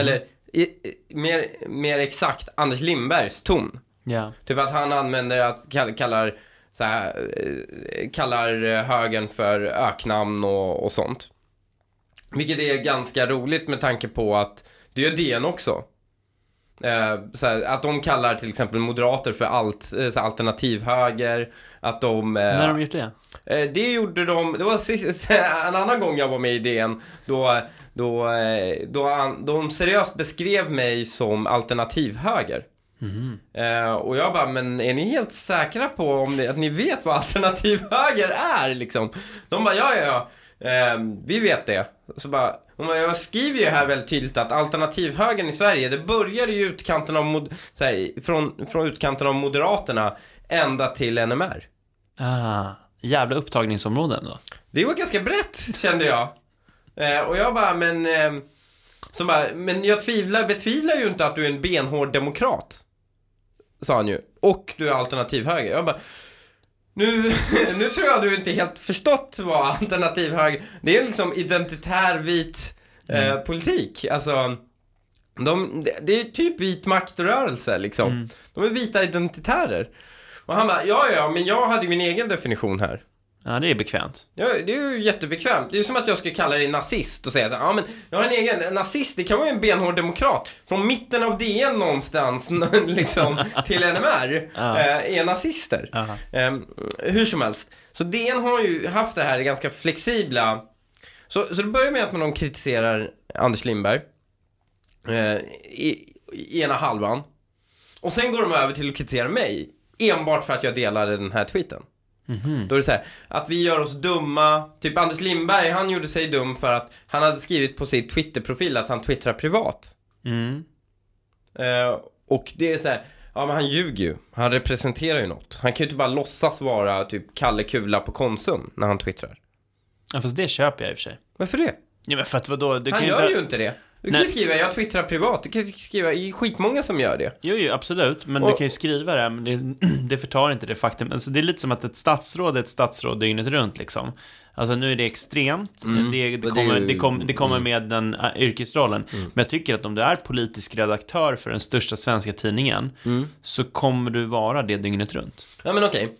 Eller i, i, mer, mer exakt Anders Lindbergs ton. Ja. Typ att han använder att kall- kallar, så här, eh, kallar högern för öknamn och, och sånt. Vilket är ganska roligt med tanke på att det gör DN också. Eh, så här, att de kallar till exempel moderater för alt, eh, så här, alternativhöger. Att de... Eh, När har de gjort det? Det gjorde de, det var sist, en annan gång jag var med i DN då, då, då, då de seriöst beskrev mig som alternativhöger. Eh, och jag bara, men är ni helt säkra på om ni, att ni vet vad alternativhöger är liksom? De bara, ja ja ja, eh, vi vet det. Så bara, man- jag skriver ju här väldigt tydligt att alternativhögern i Sverige, det börjar i utkanten av, mod, här, från, från utkanten av Moderaterna ända till NMR. Ah, jävla upptagningsområden då. Det var ganska brett, kände jag. Eh, och jag bara, men... Eh, så bara, men jag tvivlar, betvivlar ju inte att du är en benhård demokrat. Sa han ju. Och du är alternativhöger. Jag bara, nu, nu tror jag du inte helt förstått vad alternativhöger... Det är liksom identitär vit eh, politik. Alltså, de, det- är typ vit maktrörelse liksom. De är vita identitärer. Och han bara, ja ja, men jag hade min egen definition här. Ja, det är bekvämt. Ja, det är ju jättebekvämt. Det är ju som att jag skulle kalla dig nazist och säga så här, ja men jag har en egen, en nazist, det kan vara en benhård demokrat. Från mitten av DN någonstans, liksom, till NMR, Ja. eh, är nazister. Ehm, hur som helst. Så DN har ju haft det här ganska flexibla. Så, så det börjar med att man kritiserar Anders Lindberg. Eh, i, I ena halvan. Och sen går de över till att kritisera mig. Enbart för att jag delade den här tweeten. Då är det så här, att vi gör oss dumma. Typ Anders Lindberg, han gjorde sig dum för att han hade skrivit på sin Twitterprofil att han twittrar privat. Mm. Eh, och det är så här, ja men han ljuger ju. Han representerar ju något. Han kan ju inte bara låtsas vara typ Kalle Kula på Konsum när han twittrar. Ja, fast det köper jag i och för sig. Varför det? Ja, men för att vadå? Du han kan gör inte... ju inte det. Du kan ju skriva, jag twittrar privat. Du kan skriva, det är skitmånga som gör det. Jo, jo, absolut. Men Och- du kan ju skriva det, men det, det förtar inte det faktum. Alltså, det är lite som att ett statsråd är ett statsråd dygnet runt, liksom. Alltså, nu är det extremt. Mm. Det, det, kommer, det, kom, det kommer mm. med den äh, yrkesrollen. Men jag tycker att om du är politisk redaktör för den största svenska tidningen, Mm. så kommer du vara det dygnet runt. Ja men okej.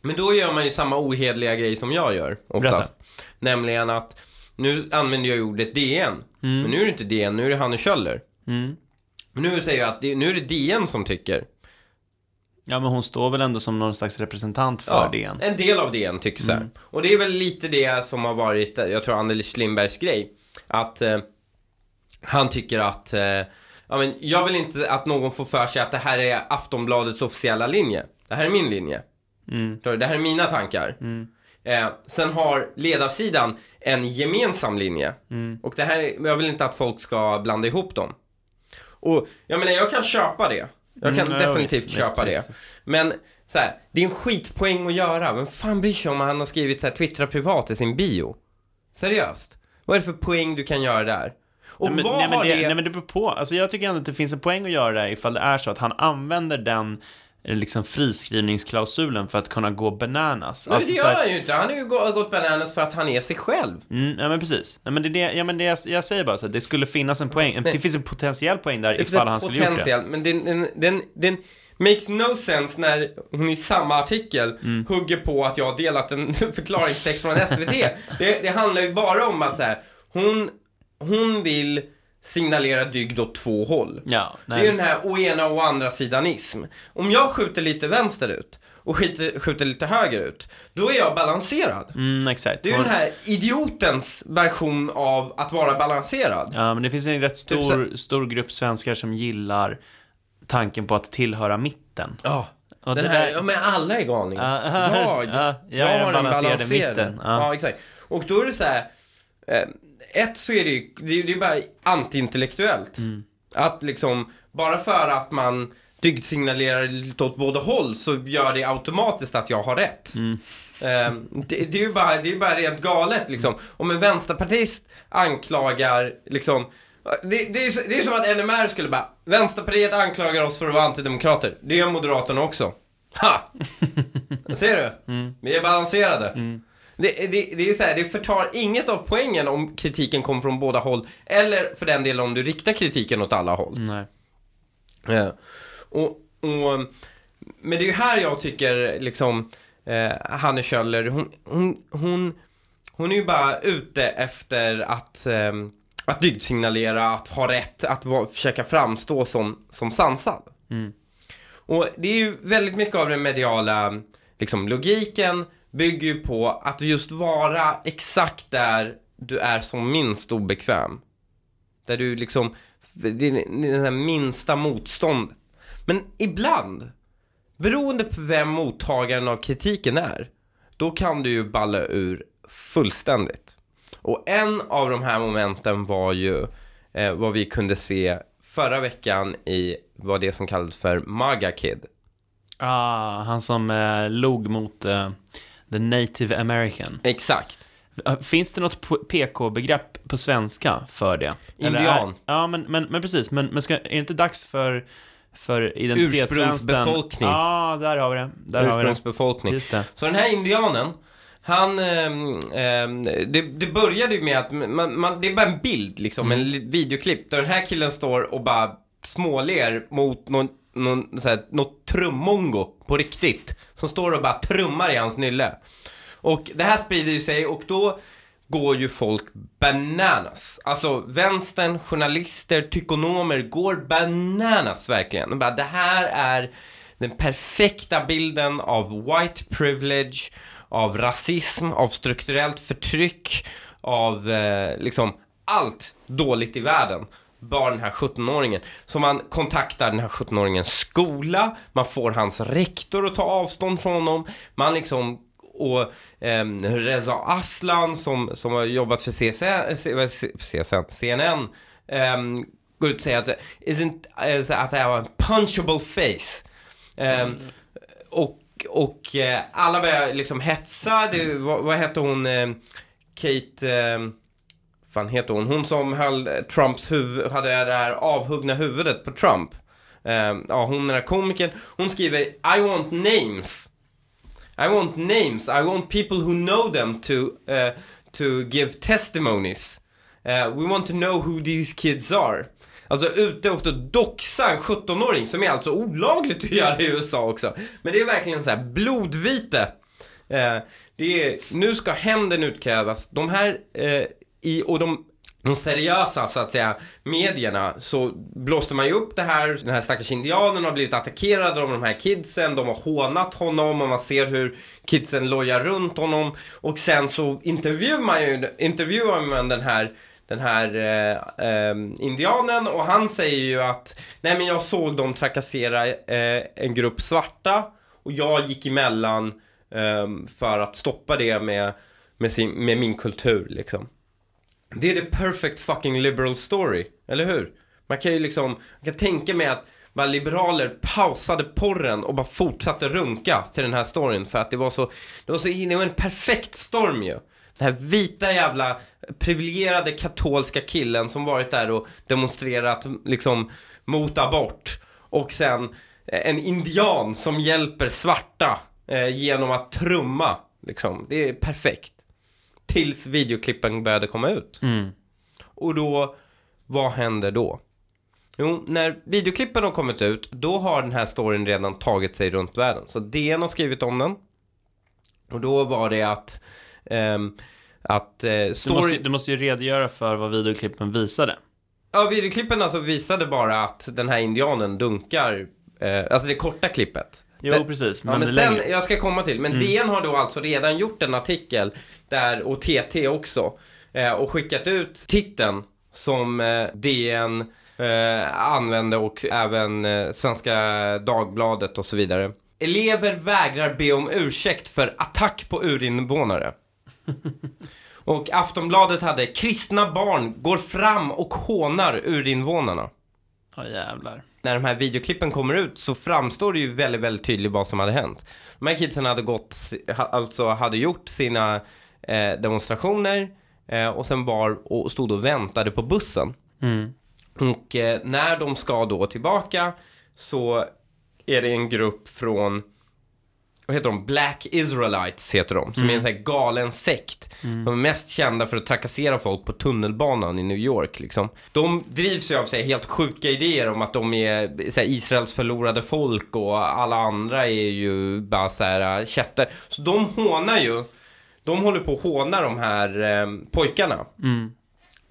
Men då gör man ju samma ohederliga grej som jag gör oftast. Berätta. Nämligen att nu använder jag ordet DN. Men nu är det inte DN, nu är det Hanne Kjöller. Mm. Men nu säger jag att det, nu är det DN som tycker. Ja, men hon står väl ändå som någon slags representant för Ja, DN. En del av DN tycker så här. Mm. Och det är väl lite det som har varit, eh, jag tror Anders Lindbergs grej. Att eh, han tycker att, eh, ja men jag vill inte att någon får för sig att det här är Aftonbladets officiella linje. Det här är min linje. Mm. Det här är mina tankar. Eh, sen har ledarsidan en gemensam linje. Mm. Och det här, är- jag vill inte att folk ska blanda ihop dem. Och jag menar, jag kan köpa det. Jag kan Mm, ja, definitivt visst, köpa visst, det. visst. Men så här, det är en skitpoäng att göra. Vem fan bryr sig om han har skrivit så här, twittra privat i sin bio? Seriöst. Vad är det för poäng du kan göra där? Och nej, men, vad nej, men har det, det... nej, men det beror på. Alltså, jag tycker ändå att det finns en poäng att göra det ifall det är så att han använder den liksom friskrivningsklausulen för att kunna gå bananas. Men Alltså, det gör han ju inte. Han har ju gå- gått bananas för att han är sig själv. Mm, ja men precis. Nej, men det, det, ja, men det, jag, jag säger bara så att det skulle finnas en poäng. Det finns en potentiell poäng där Det ifall han skulle gjort det. men den, den, den, den makes no sense när hon i samma artikel Mm. hugger på att jag har delat en förklaringstext från SVT. Det, det handlar ju bara om att så här, hon, hon vill signalera dygd åt två håll. Ja, Det är ju den här å ena och andra sidanism. Om jag skjuter lite vänsterut och skjuter, skjuter lite högerut, då är jag balanserad. Mm, exakt. Det är ju den här idiotens version av att vara balanserad. Ja, men det finns en rätt Typ stor, stor grupp svenskar som gillar tanken på att tillhöra mitten. Ja. Och Den det här, där- ja men alla är galningar. Ja, jag, ja, jag är den balanserade mitten. Ja. Ja. exakt. Och då är det så här. Eh, ett så är det ju, det är det är bara antiintellektuellt. Mm. Att liksom, bara för att man dygdsignalerar lite åt båda håll så gör det automatiskt att jag har rätt. Mm. Eh, det, det är ju bara, det är bara rent galet liksom. Om en vänsterpartist anklagar liksom det, det, är, det är som att NMR skulle bara Vänsterpartiet anklagar oss för att vara antidemokrater. Det gör Moderaterna också. Ha! Ser du? Mm. Vi är balanserade. Det, det, det är så här, det förtar inget av poängen om kritiken kommer från båda håll. Eller för den delen om du riktar kritiken åt alla håll. Nej. Eh, och, och, men det är ju här jag tycker liksom eh, Hanne Kjöller, hon, hon, hon, hon är ju bara ute efter att, eh, att dygdsignalera, att ha rätt, att vara, försöka framstå som, som sansad. Mm. Och det är ju väldigt mycket av den mediala liksom, logiken bygger ju på att just vara exakt där du är som minst obekväm. Där du liksom, det är det här minsta motståndet. Men ibland, beroende på vem mottagaren av kritiken är, då kan du ju balla ur fullständigt. Och en av de här momenten var ju eh, vad vi kunde se förra veckan i vad det som kallades för Maga Kid. Ah, han som eh, log mot eh, the native american. Exakt. Eh, Finns det något PK-begrepp på svenska för det? Indian. Är, ja, men, men, men precis. Men, men ska, är det inte dags för, för identitetssvensken? Ursprungsbefolkning. Ja, där har vi det. Där har vi det. Ursprungsbefolkning. Just det. Så den här indianen, han, ehm, det, det började ju med att man, man, det är bara en bild liksom, en li- videoklipp där den här killen står och bara småler mot någon, någon så här, något trummongo på riktigt. Som står och bara trummar i hans nylle. Och det här sprider ju sig och då går ju folk bananas. Alltså vänstern, journalister, tykonomer går bananas verkligen. De bara, det här är den perfekta bilden av white privilege, av rasism, av strukturellt förtryck, av eh, liksom allt dåligt i världen. Bara den här 17-åringen. Så man kontaktar den här 17-åringens skola, man får hans rektor att ta avstånd från honom, man liksom och eh, Reza Aslan som, som har jobbat för CSN, CSN, CNN eh, går ut och säger att, isn't, eh, att det här var en punchable face. Ehm, och och eh, alla börjar liksom hetsa, det, vad, vad hette hon, eh, Kate, eh, fan heter hon, hon som höll Trumps huvud, hade det här avhuggna huvudet på Trump. Eh, ja, hon den här komikern, hon skriver I want names. I want names, I want people who know them to, uh, to give testimonies. Uh, we want to know who these kids are. Alltså ute efter att doxa en 17-åring som är alltså olagligt att göra i USA också. Men det är verkligen så här blodvite. Eh, det är, nu ska hämnden utkrävas. De här, eh, i, och de, de seriösa så att säga medierna så blåste man ju upp det här, den här stackars indianen har blivit attackerad av de här kidsen, de har hånat honom och man ser hur kidsen lojar runt honom. Och sen så intervjuar man ju, intervjuar man den här den här eh, eh, indianen. Och han säger ju att nej men jag såg dem trakassera eh, en grupp svarta. Och jag gick emellan eh, för att stoppa det med, med, sin, med min kultur liksom. Det är the perfect fucking liberal story, eller hur? Man kan ju liksom, man kan tänka mig att bara liberaler pausade porren och bara fortsatte runka till den här storyn för att det var så, det var så, det var en perfekt storm ju. Den här vita jävla privilegierade katolska killen som varit där och demonstrerat liksom mot abort och sen en indian som hjälper svarta eh, genom att trumma liksom. Det är perfekt. Tills videoklippen började komma ut. Mm. Och då, vad händer då? Jo, när videoklippen har kommit ut, då har den här storyn redan tagit sig runt världen. Så DN har skrivit om den. Och då var det att, ehm, att eh, Du, story... måste, du måste ju redogöra för vad videoklippen visade. Ja, videoklippen alltså visade bara att den här indianen dunkar, eh, alltså det korta klippet. Jo, Det- precis. Ja, men sen, längre. jag ska komma till, men Mm. DN har då alltså redan gjort en artikel där, och TT också, eh, och skickat ut titeln som eh, DN eh, använde och även eh, Svenska Dagbladet och så vidare. Elever vägrar be om ursäkt för attack på urinvånare. och Aftonbladet hade kristna barn går fram och hånar urinvånarna Ja, jävlar. När de här videoklippen kommer ut så framstår det ju väldigt, väldigt tydligt vad som hade hänt. De här kidsen hade gått, alltså hade gjort sina eh, demonstrationer eh, och sen var och stod och väntade på bussen. Mm. Och eh, när de ska då tillbaka så är det en grupp från vad heter de? Black Israelites heter de, som är en sån här galen sekt. De är mest kända för att trakassera folk på tunnelbanan i New York liksom. De drivs ju av så här, helt sjuka idéer om att de är så här, Israels förlorade folk och alla andra är ju bara så här äh, kätter. Så de hånar ju, de håller på att håna de här eh, pojkarna. Mm.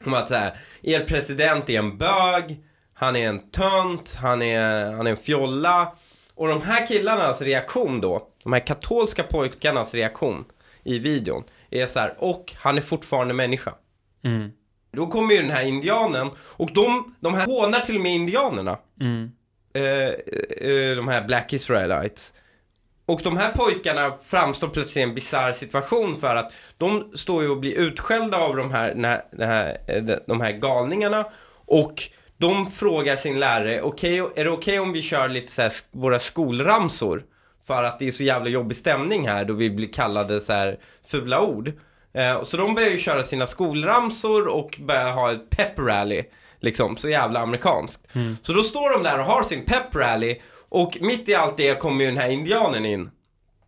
Om att så här, er president är en bög, han är en tönt, han är, han är en fjolla. Och de här killarnas reaktion då, de här katolska pojkarnas reaktion i videon är så här, och han är fortfarande människa. Mm. Då kommer ju den här indianen, och de, de här hånar till och med indianerna. Mm. Eh, eh, de här Black Israelites. Och de här pojkarna framstår plötsligt i en bisarr situation för att de står ju och blir utskällda av de här, den här, den här, eh, de här galningarna och de frågar sin lärare, okej, är det okej om vi kör lite så här våra skolramsor? För att det är så jävla jobbig stämning här då vi blir kallade så här fula ord. Eh, så de börjar ju köra sina skolramsor och börjar ha ett pep rally. Liksom, så jävla amerikanskt. Så då står de där och har sin pep rally och mitt i allt det kommer ju den här indianen in.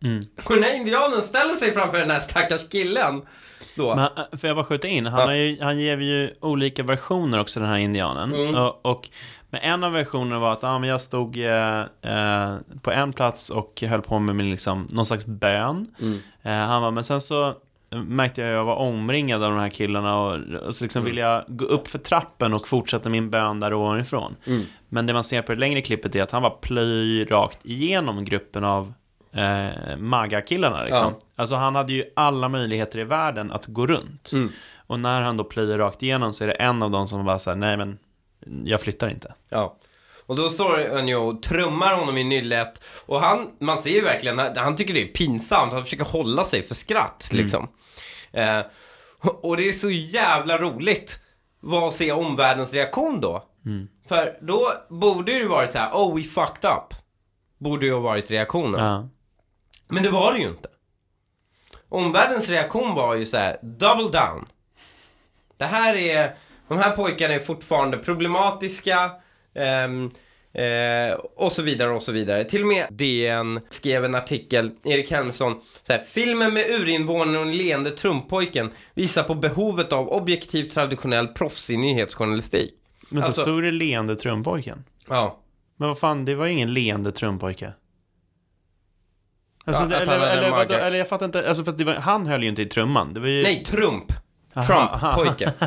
Mm. Och den här indianen ställer sig framför den här stackars killen. Då. Men, äh, får jag bara skjuta in? Han, Ja. ju, han ger ju olika versioner också, den här indianen. Mm. Och, och men en av versionerna var att ah, men jag stod eh, eh, på en plats och höll på med min, liksom, någon slags bön. Mm. Eh, han var, men sen så märkte jag att jag var omringad av de här killarna och, och så liksom ville jag gå upp för trappen och fortsätta min bön där ovanifrån. Mm. Men det man ser på det längre klippet är att han var plöj rakt igenom gruppen av eh, MAGA-killarna liksom. Ja. Alltså han hade ju alla möjligheter i världen att gå runt. Mm. Och när han då plöjer rakt igenom så är det en av dem som bara säger nej men jag flyttar inte. Ja. Och då står han ju och trummar honom i nyllet och han, man ser ju verkligen, han tycker det är pinsamt, han försöker hålla sig för skratt liksom. Eh, och det är så jävla roligt vad att se omvärldens reaktion då. För då borde det ju varit så här: oh we fucked up. Borde ju ha varit reaktionen. Ja. Men det var det ju inte. Omvärldens reaktion var ju så här: double down. Det här är, de här pojkarna är fortfarande problematiska ehm, eh, och så vidare och så vidare. Till och med DN skrev en artikel, Erik Helmsson, så här, filmen med urinvånaren och leende trumpojken visar på behovet av objektiv traditionell proffsig nyhetsjournalistik. Men Alltså- stod det leende trumpojken. Ja. Men vad fan, det var ingen leende trumpojke. Alltså, Ja, eller, eller, vadå, eller jag fattar inte, alltså för var, han höll ju inte i trumman. Det var ju... Nej, Trump. Trump-pojke.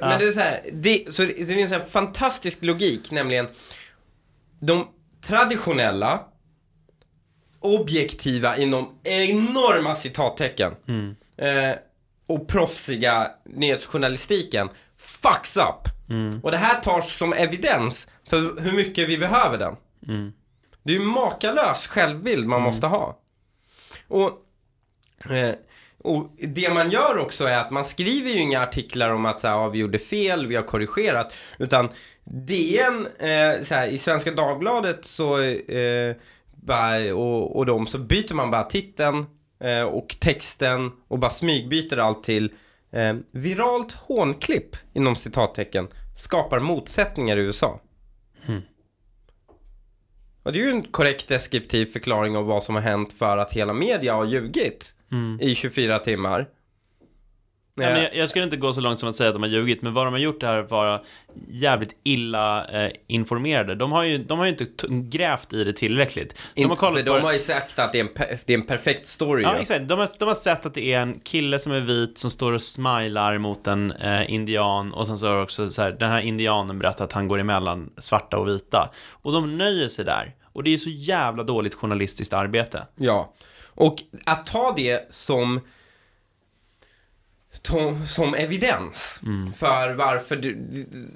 Men det är så här, det, så det, är en sån här fantastisk logik, nämligen de traditionella, objektiva inom enorma citattecken Mm. eh, och proffsiga nyhetsjournalistiken fucks up. Mm. Och det här tas som evidens för hur mycket vi behöver den. Mm. Det är ju makalös självbild man måste ha. Och, eh, och det man gör också är att man skriver ju inga artiklar om att så här, ja, vi gjorde fel, vi har korrigerat. Utan DN, eh, så här, i Svenska Dagbladet så, eh, bara, och, och de så byter man bara titeln eh, och texten och bara smygbyter allt till eh, viralt hånklipp inom citattecken skapar motsättningar i USA. Och det är ju en korrekt deskriptiv förklaring av vad som har hänt för att hela media har ljugit i 24 timmar. Ja, men jag, jag skulle inte gå så långt som att säga att de har ljugit, men vad de har gjort är att vara jävligt illa eh, informerade. De har ju, de har ju inte grävt i det tillräckligt. De har kollat de har ju sagt att det är en, det är en perfekt story Ja, exakt. De har, de har sett att det är en kille som är vit som står och smilar mot en eh, indian och sen så har också så här, den här indianen berättat att han går emellan svarta och vita. Och de nöjer sig där. Och det är ju så jävla dåligt journalistiskt arbete. Ja, och att ta det som som evidens för varför du,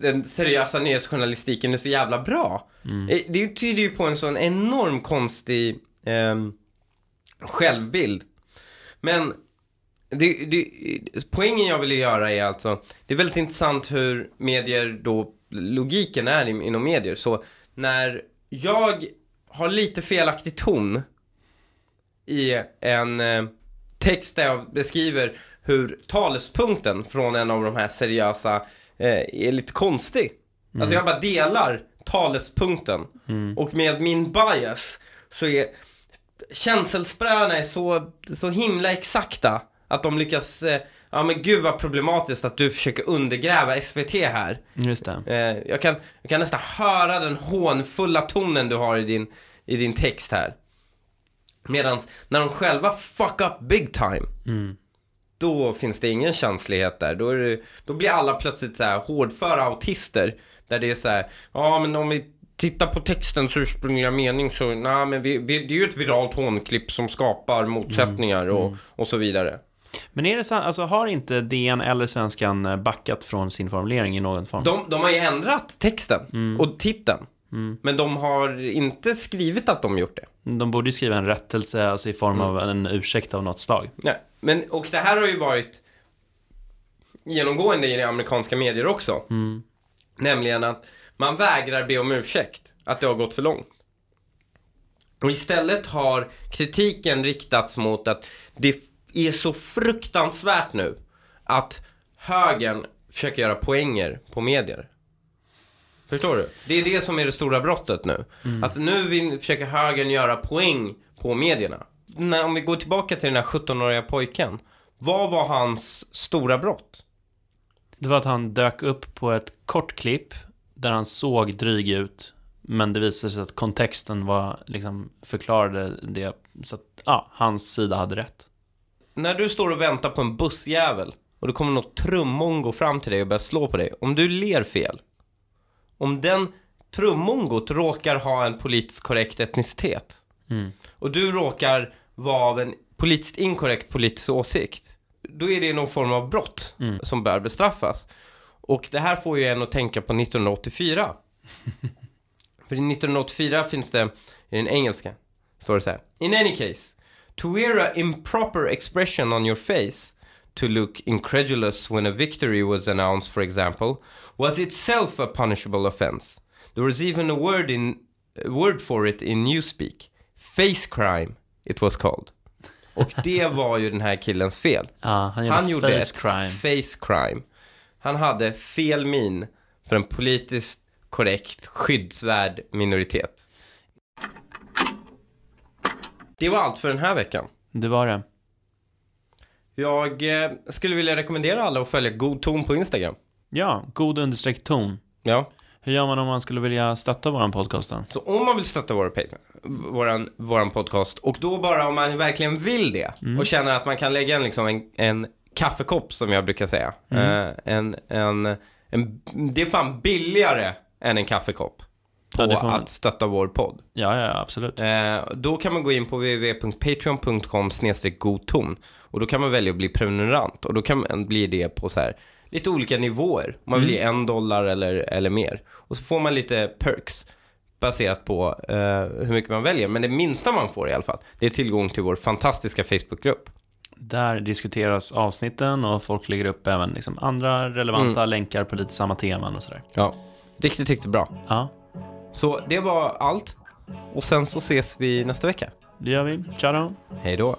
den seriösa nyhetsjournalistiken är så jävla bra. Eh, Det tyder ju på en sån enorm konstig ehm, självbild. Men det, det, poängen jag ville göra är alltså, det är väldigt intressant hur medier då, logiken är in- inom medier. Så när jag har lite felaktig ton i en eh, text där jag beskriver hur talespunkten från en av de här seriösa eh, är lite konstig. Alltså jag bara delar talespunkten. Och med min bias så är känselspröna är så, så himla exakta att de lyckas, eh, ja men gud vad problematiskt att du försöker undergräva SVT här. Just det. Eh, jag, kan, jag kan nästan höra den hånfulla tonen du har i din, i din text här. Medan när de själva fuck up big time, då finns det ingen känslighet där. Då, det, då blir alla plötsligt så här hårdföra autister. Där det är så här, ja men om vi tittar på textens ursprungliga mening så, nej men vi, vi, det är ju ett viralt hånklipp som skapar motsättningar och, och så vidare. Men är det sant, alltså har inte DN eller Svenskan backat från sin formulering i någon form? De, de har ju ändrat texten och titeln. Men de har inte skrivit att de gjort det. De borde ju skriva en rättelse, alltså i form av en ursäkt av något slag. Nej, men och det här har ju varit genomgående i amerikanska medier också. Nämligen att man vägrar be om ursäkt, att det har gått för långt. Och istället har kritiken riktats mot att det är så fruktansvärt nu att högern försöker göra poänger på medier. Förstår du? Det är det som är det stora brottet nu. Att nu vill, försöker högern göra poäng på medierna. När, om vi går tillbaka till den här 17-åriga pojken. Vad var hans stora brott? Det var att han dök upp på ett kort klipp där han såg dryg ut, men det visade sig att kontexten var, liksom, förklarade det, så att, ja, hans sida hade rätt. När du står och väntar på en bussjävel och det kommer något trummongo fram till dig och börjar slå på dig. Om du ler fel. Om den trummongot råkar ha en politiskt korrekt etnicitet. Mm. Och du råkar vara av en politiskt inkorrekt politisk åsikt. Då är det någon form av brott Mm. som bör bestraffas. Och det här får ju en att tänka på 1984. För i 1984 finns det, i den engelska, står det så här. In any case, to wear a improper expression on your face, to look incredulous when a victory was announced, for example, was itself a punishable offense. There was even a word in a word for it in Newspeak. Face crime, it was called. Och det var ju den här killens fel. Ja, han gjorde, Han gjorde face ett crime. face crime. Han hade fel min för en politiskt korrekt, skyddsvärd minoritet. Det var allt för den här veckan. Det var det. Jag eh, skulle vilja rekommendera alla att följa God ton på Instagram. Ja, god understreck ton. Ja, Hur gör man om man skulle vilja stötta våran podcast då? så om man vill stötta vår Patreon, våran, våran podcast och då bara om man verkligen vill det och känner att man kan lägga en, liksom en, en kaffekopp som jag brukar säga. Eh, en, en, en, det är fan billigare än en kaffekopp på Ja, man- att stötta vår podd. Ja, ja, absolut. Eh, då kan man gå in på www.patreon.com godton och då kan man välja att bli prenumerant och då kan man bli det på så här lite olika nivåer. Man vill ge en dollar eller, eller mer. Och så får man lite perks baserat på eh, hur mycket man väljer. Men det minsta man får i alla fall, det är tillgång till vår fantastiska Facebookgrupp. Där diskuteras avsnitten och folk lägger upp även liksom andra relevanta Mm. länkar på lite samma teman och sådär. Ja, riktigt, riktigt bra. Ja, Så det var allt. Och sen så ses vi nästa vecka. det gör vi. Ciao då. Hej då.